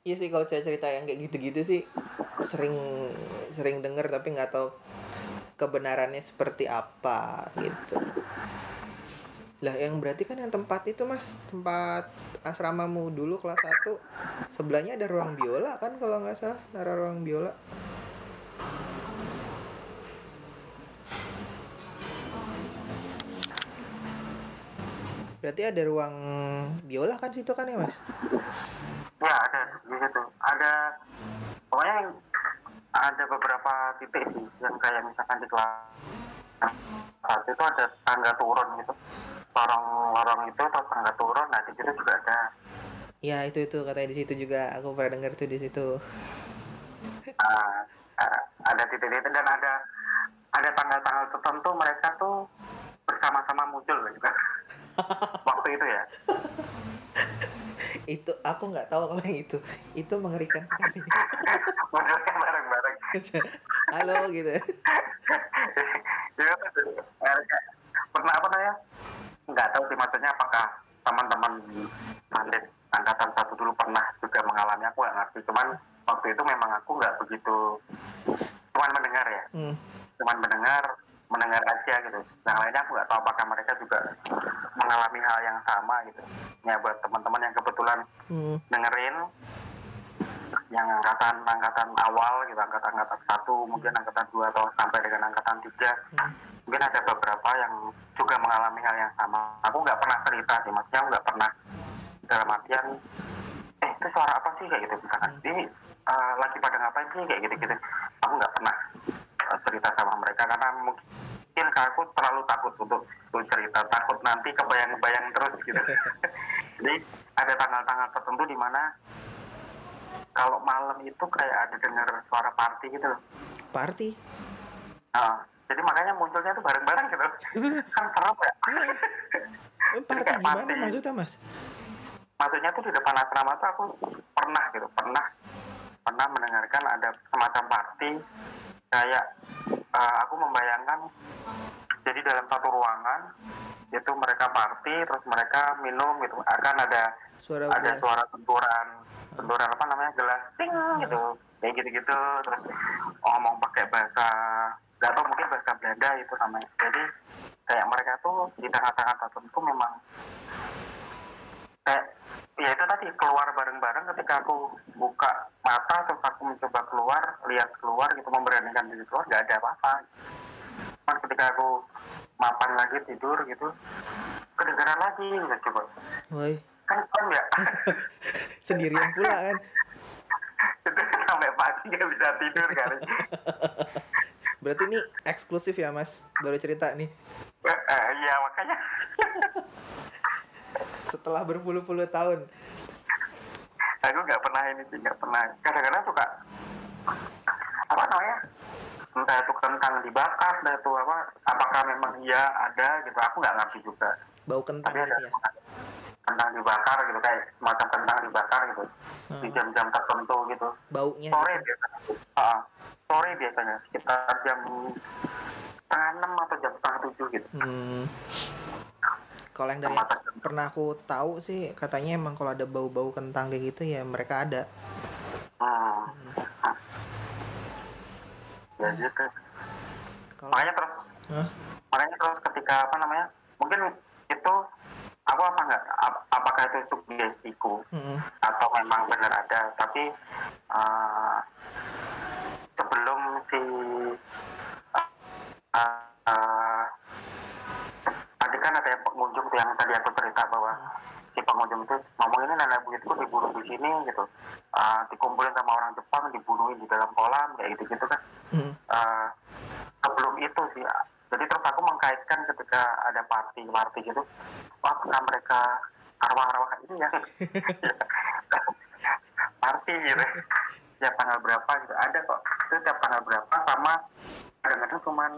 Iya sih kalau cerita-cerita yang kayak gitu-gitu sih sering sering denger tapi nggak tahu kebenarannya seperti apa gitu. Lah yang berarti kan yang tempat itu Mas, tempat asramamu dulu kelas 1 sebelahnya ada ruang biola kan kalau nggak salah, ada ruang biola. Berarti ada ruang biola kan situ kan ya Mas? Ya ada di situ. Ada pokoknya yang ada beberapa titik sih yang kayak misalkan di kelas satu itu ada tangga turun gitu. Lorong-lorong itu terus tangga turun. Nah di situ juga ada Ya itu itu katanya di situ juga aku pernah dengar tuh di situ. ah, ada titik-titik dan ada ada tanggal-tanggal tertentu mereka tuh bersama-sama muncul juga. Waktu itu ya. Itu aku nggak tahu kalau yang itu. Itu mengerikan sekali. munculnya bareng-bareng. Halo gitu. Ya, pernah apa namanya? Nggak tahu sih maksudnya apakah teman-teman mandek angkatan satu dulu pernah juga mengalami aku nggak ngerti. Cuman waktu itu memang aku nggak begitu cuman mendengar ya. Hmm. cuman mendengar mendengar aja gitu. Yang lainnya aku nggak tahu apakah mereka juga mengalami hal yang sama gitu. Ya buat teman-teman yang kebetulan Hmm. dengerin yang angkatan angkatan awal gitu angkatan angkatan satu mungkin angkatan dua atau sampai dengan angkatan tiga. Hmm. mungkin ada beberapa yang juga mengalami hal yang sama. Aku nggak pernah cerita sih maksudnya aku nggak pernah dalam artian eh itu suara apa sih? kayak gitu. Misalkan ini eh, lagi pada ngapain sih? kayak gitu gitu aku nggak pernah cerita sama mereka karena mungkin aku terlalu takut untuk, untuk cerita takut nanti kebayang-bayang terus gitu. Jadi ada tanggal-tanggal tertentu di mana kalau malam itu kayak ada dengar suara party gitu loh. Party? Nah, jadi makanya munculnya tuh bareng-bareng gitu. Kan serem ya. Eh, party gimana party. maksudnya mas? Maksudnya tuh di depan asrama tuh aku pernah gitu pernah pernah mendengarkan ada semacam party kayak eh, aku membayangkan jadi dalam satu ruangan itu mereka party terus mereka minum gitu. Akan ada suara ada gelas. suara benturan benturan apa namanya gelas ting gitu. Kayak gitu gitu terus ngomong pakai bahasa nggak tahu mungkin bahasa Belanda itu namanya. Jadi kayak mereka tuh di tengah-tengah tertentu memang kayak ya itu tadi keluar bareng-bareng ketika aku buka mata terus aku mencoba keluar lihat keluar gitu memberanikan diri keluar nggak ada apa-apa. Cuman ketika aku mapan lagi tidur gitu kedengaran lagi gitu coba. Woi, kan serem ya? Sendirian pula kan. Itu sampai pagi nggak bisa tidur kali. Berarti ini eksklusif ya mas? Baru cerita nih. Eh, eh, iya makanya setelah berpuluh-puluh tahun. Aku nggak pernah ini sih nggak pernah. Kadang-kadang suka apa namanya entah itu kentang dibakar entah itu apa apakah memang iya ada gitu. Aku nggak ngerti juga. Bau kentang tapi ada gitu ya? kentang dibakar gitu kayak semacam kentang dibakar gitu. Di Hmm. jam-jam tertentu gitu. Baunya sore gitu. biasanya. Ah, sore biasanya sekitar jam setengah enam atau jam setengah tujuh gitu. Hmm. Kalau yang dari yang pernah aku tahu sih katanya emang kalau ada bau-bau kentang kayak gitu ya mereka ada. hmm. ya gitu Kalau makanya terus Hah? makanya terus ketika apa namanya mungkin itu aku apa enggak ap- apakah itu sugestiku Mm-mm. atau memang benar ada tapi eh, sebelum si eh, tadi kan ada yang pengunjung tuh yang tadi aku cerita bahwa si pengunjung itu ngomong ini nenek buyutku dibunuh di sini gitu. Eh, dikumpulin sama orang Jepang dibunuhin di dalam kolam kayak gitu gitu kan. Mm. Eh, sebelum itu sih jadi terus aku mengkaitkan ketika ada party party gitu. Wah apakah mereka arwah-arwah ini ya. Party gitu. Tiap tanggal berapa gitu ada kok. Itu tiap tanggal berapa sama kadang-kadang cuman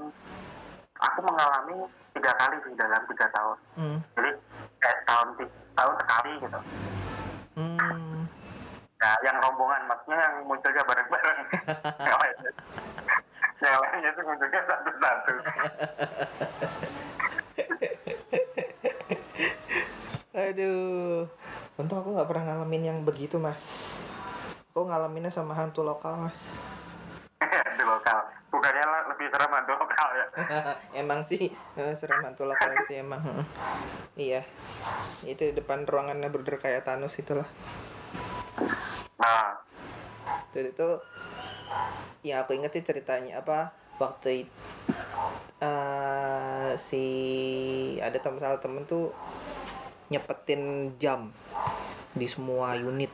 aku mengalami tiga kali sih dalam tiga tahun Mm. jadi kayak setahun setahun sekali gitu Mm. Nah, yang rombongan maksudnya yang munculnya bareng-bareng. yang lainnya, yang lainnya itu munculnya satu-satu. Aduh. Untung aku nggak pernah ngalamin yang begitu, Mas. Aku ngalaminnya sama hantu lokal, Mas. di lokal. Bukannya lah lebih serem hantu lokal ya. emang sih eh, serem hantu lokal sih emang. Iya. Itu di depan ruangannya border kayak Thanos itulah. Nah, Itu itu ya aku inget sih ceritanya apa waktu itu eh, si ada temen salah temen tuh nyepetin jam di semua unit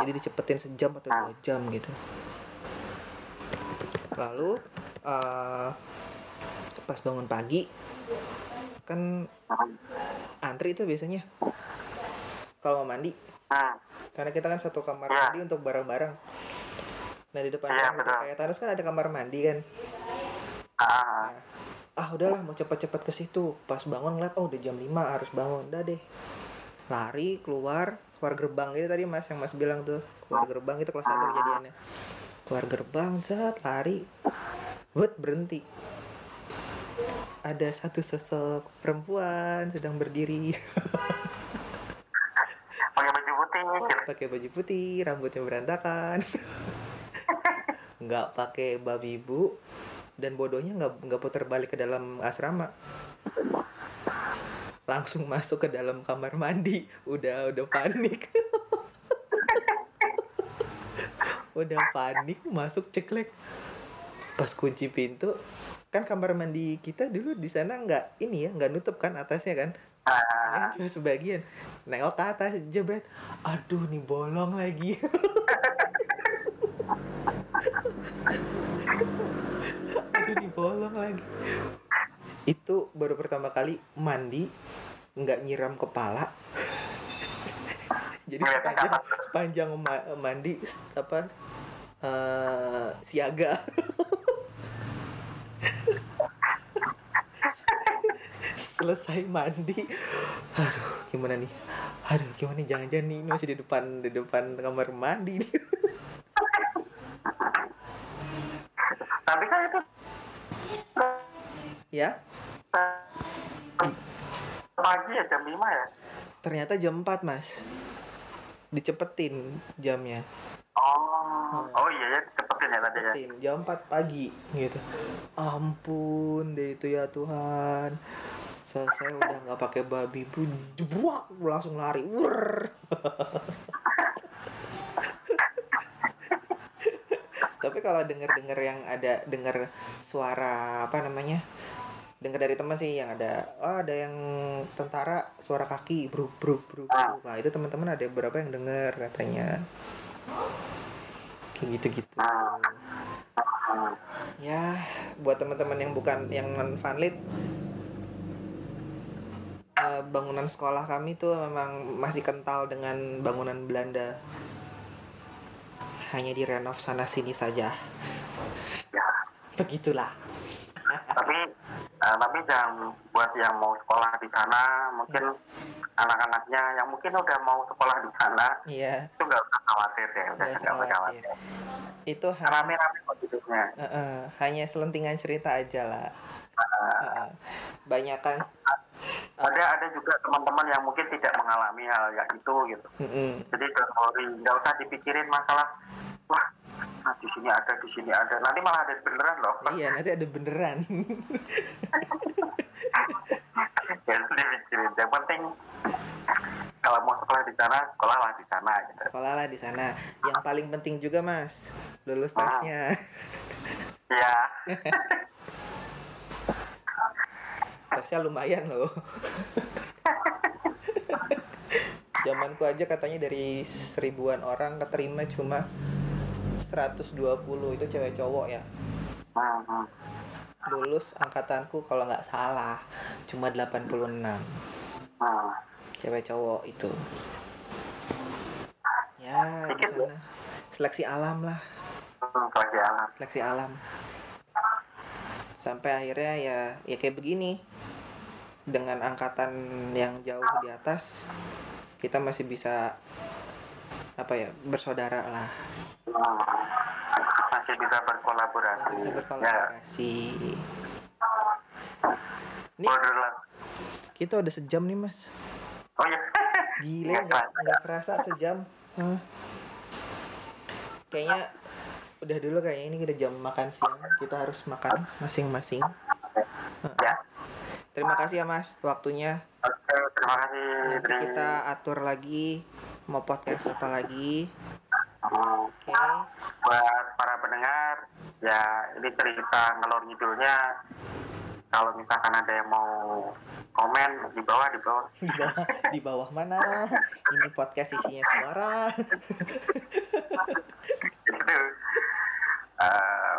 jadi dicepetin sejam atau dua jam gitu lalu eh, pas bangun pagi kan antri itu biasanya. Kalau mau mandi. Hmm, karena kita kan satu kamar Iya. mandi untuk bareng-bareng. Nah di depan betul. kayak Thanos kan ada kamar mandi kan? Ah, ah. Udahlah mau cepet-cepet ke situ. Pas bangun ngeliat oh udah jam 5 harus bangun. Udah deh. Lari keluar keluar gerbang. Itu tadi mas yang mas bilang tuh. Keluar gerbang itu kelas satu kejadiannya. Keluar gerbang zat lari buat berhenti. Ada satu sosok perempuan sedang berdiri. Pakai baju putih. Pakai baju putih rambutnya berantakan. Nggak pakai babi bu dan bodohnya nggak nggak putar balik ke dalam asrama. Langsung masuk ke dalam kamar mandi. Udah udah panik. Udah panik masuk ceklek pas kunci pintu kan kamar mandi kita dulu di sana nggak ini ya nggak nutup kan atasnya kan? Ah, cuma sebagian. Nengok ke atas jebret. Aduh nih bolong lagi. Aduh nih bolong lagi. Itu baru pertama kali mandi nggak nyiram kepala. Jadi sepanjang sepanjang ma- mandi apa eh, siaga. Selesai mandi. Aduh gimana nih? Aduh gimana nih? Jangan-jangan nih ini masih di depan di depan kamar mandi nih. Tapi kan itu ya? Pagi ya jam 5 ya? Ternyata jam 4 mas. Dicepetin jamnya oh. Oh iya ya cepetin ya tadi ya. Jam 4 pagi gitu. Ampun deh itu ya Tuhan. Selesai udah nggak pakai babi bu jebruak langsung lari Wur. tapi kalau denger denger yang ada denger suara apa namanya dengar dari teman sih yang ada oh ada yang tentara suara kaki bruk bruk bruk bruk. nah itu teman-teman ada beberapa yang dengar katanya kayak gitu gitu Hmm. ya buat teman-teman yang bukan yang non vanlit eh, bangunan sekolah kami tuh memang masih kental dengan bangunan Belanda. Hanya direnov sana sini saja. Ya. Begitulah. Tapi eh, tapi jangan buat yang mau sekolah di sana mungkin anak-anaknya yang mungkin udah mau sekolah di sana iya. itu nggak usah khawatir deh udah Nggak usah khawatir. itu hanya rame-rame kok hidupnya. Eh, eh, hanya selentingan cerita aja lah. Eh, eh. banyak kan ada ada juga teman-teman yang mungkin tidak mengalami hal yang itu gitu. Mm-mm. jadi don't worry nggak usah dipikirin masalah wah nah, di sini ada di sini ada. Nanti malah ada beneran loh iya nanti ada beneran. Ya dipikirin yang penting kalau mau sekolah di sana sekolahlah di sana gitu. Sekolah lah di sana. Yang paling penting juga mas lulus Ah. tesnya ya tesnya lumayan loh. Zamanku aja katanya dari seribuan orang keterima cuma 120 itu cewek cowok ya. Lulus angkatanku kalau nggak salah cuma 86 Hmm. cewek cowok itu. Ya di sana. Seleksi alam lah. Hmm, seleksi alam. Seleksi alam. Sampai akhirnya ya ya kayak begini. Dengan angkatan yang jauh di atas kita masih bisa apa ya bersaudara lah Hmm. masih bisa berkolaborasi. Masih ya. berkolaborasi. Ini Borderland. kita udah sejam nih mas. Oh iya. Gile Nggak nggak kerasa. nggak kerasa sejam. Hah. kayaknya udah dulu kayaknya ini udah jam makan siang. Kita harus makan masing-masing. Ya. Terima kasih ya mas waktunya. Oke terima kasih. Nanti kita atur lagi mau podcast apa lagi Oke. Buat para pendengar ya ini cerita ngelor ngidulnya. Kalau misalkan ada yang mau komen di bawah di bawah. Di bawah di bawah mana? Ini podcast isinya suara. Gitu Eh,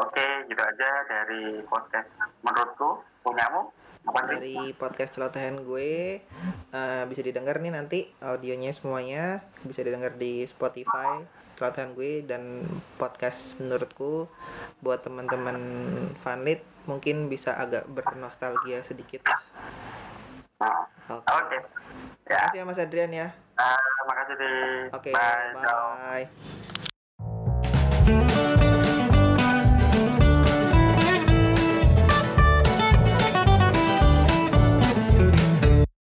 oke gitu aja dari podcast menurutku punyamu? Dari podcast celotehan gue. Eh, bisa didengar nih nanti audionya semuanya. Bisa didengar di Spotify celotehan gue dan podcast menurutku. Buat teman-teman fanlit mungkin bisa agak bernostalgia sedikit lah. Oke. Oke. Terima ya. kasih ya Mas Adrian ya. Eh, makasih di oke bye, ciao. bye Dadah.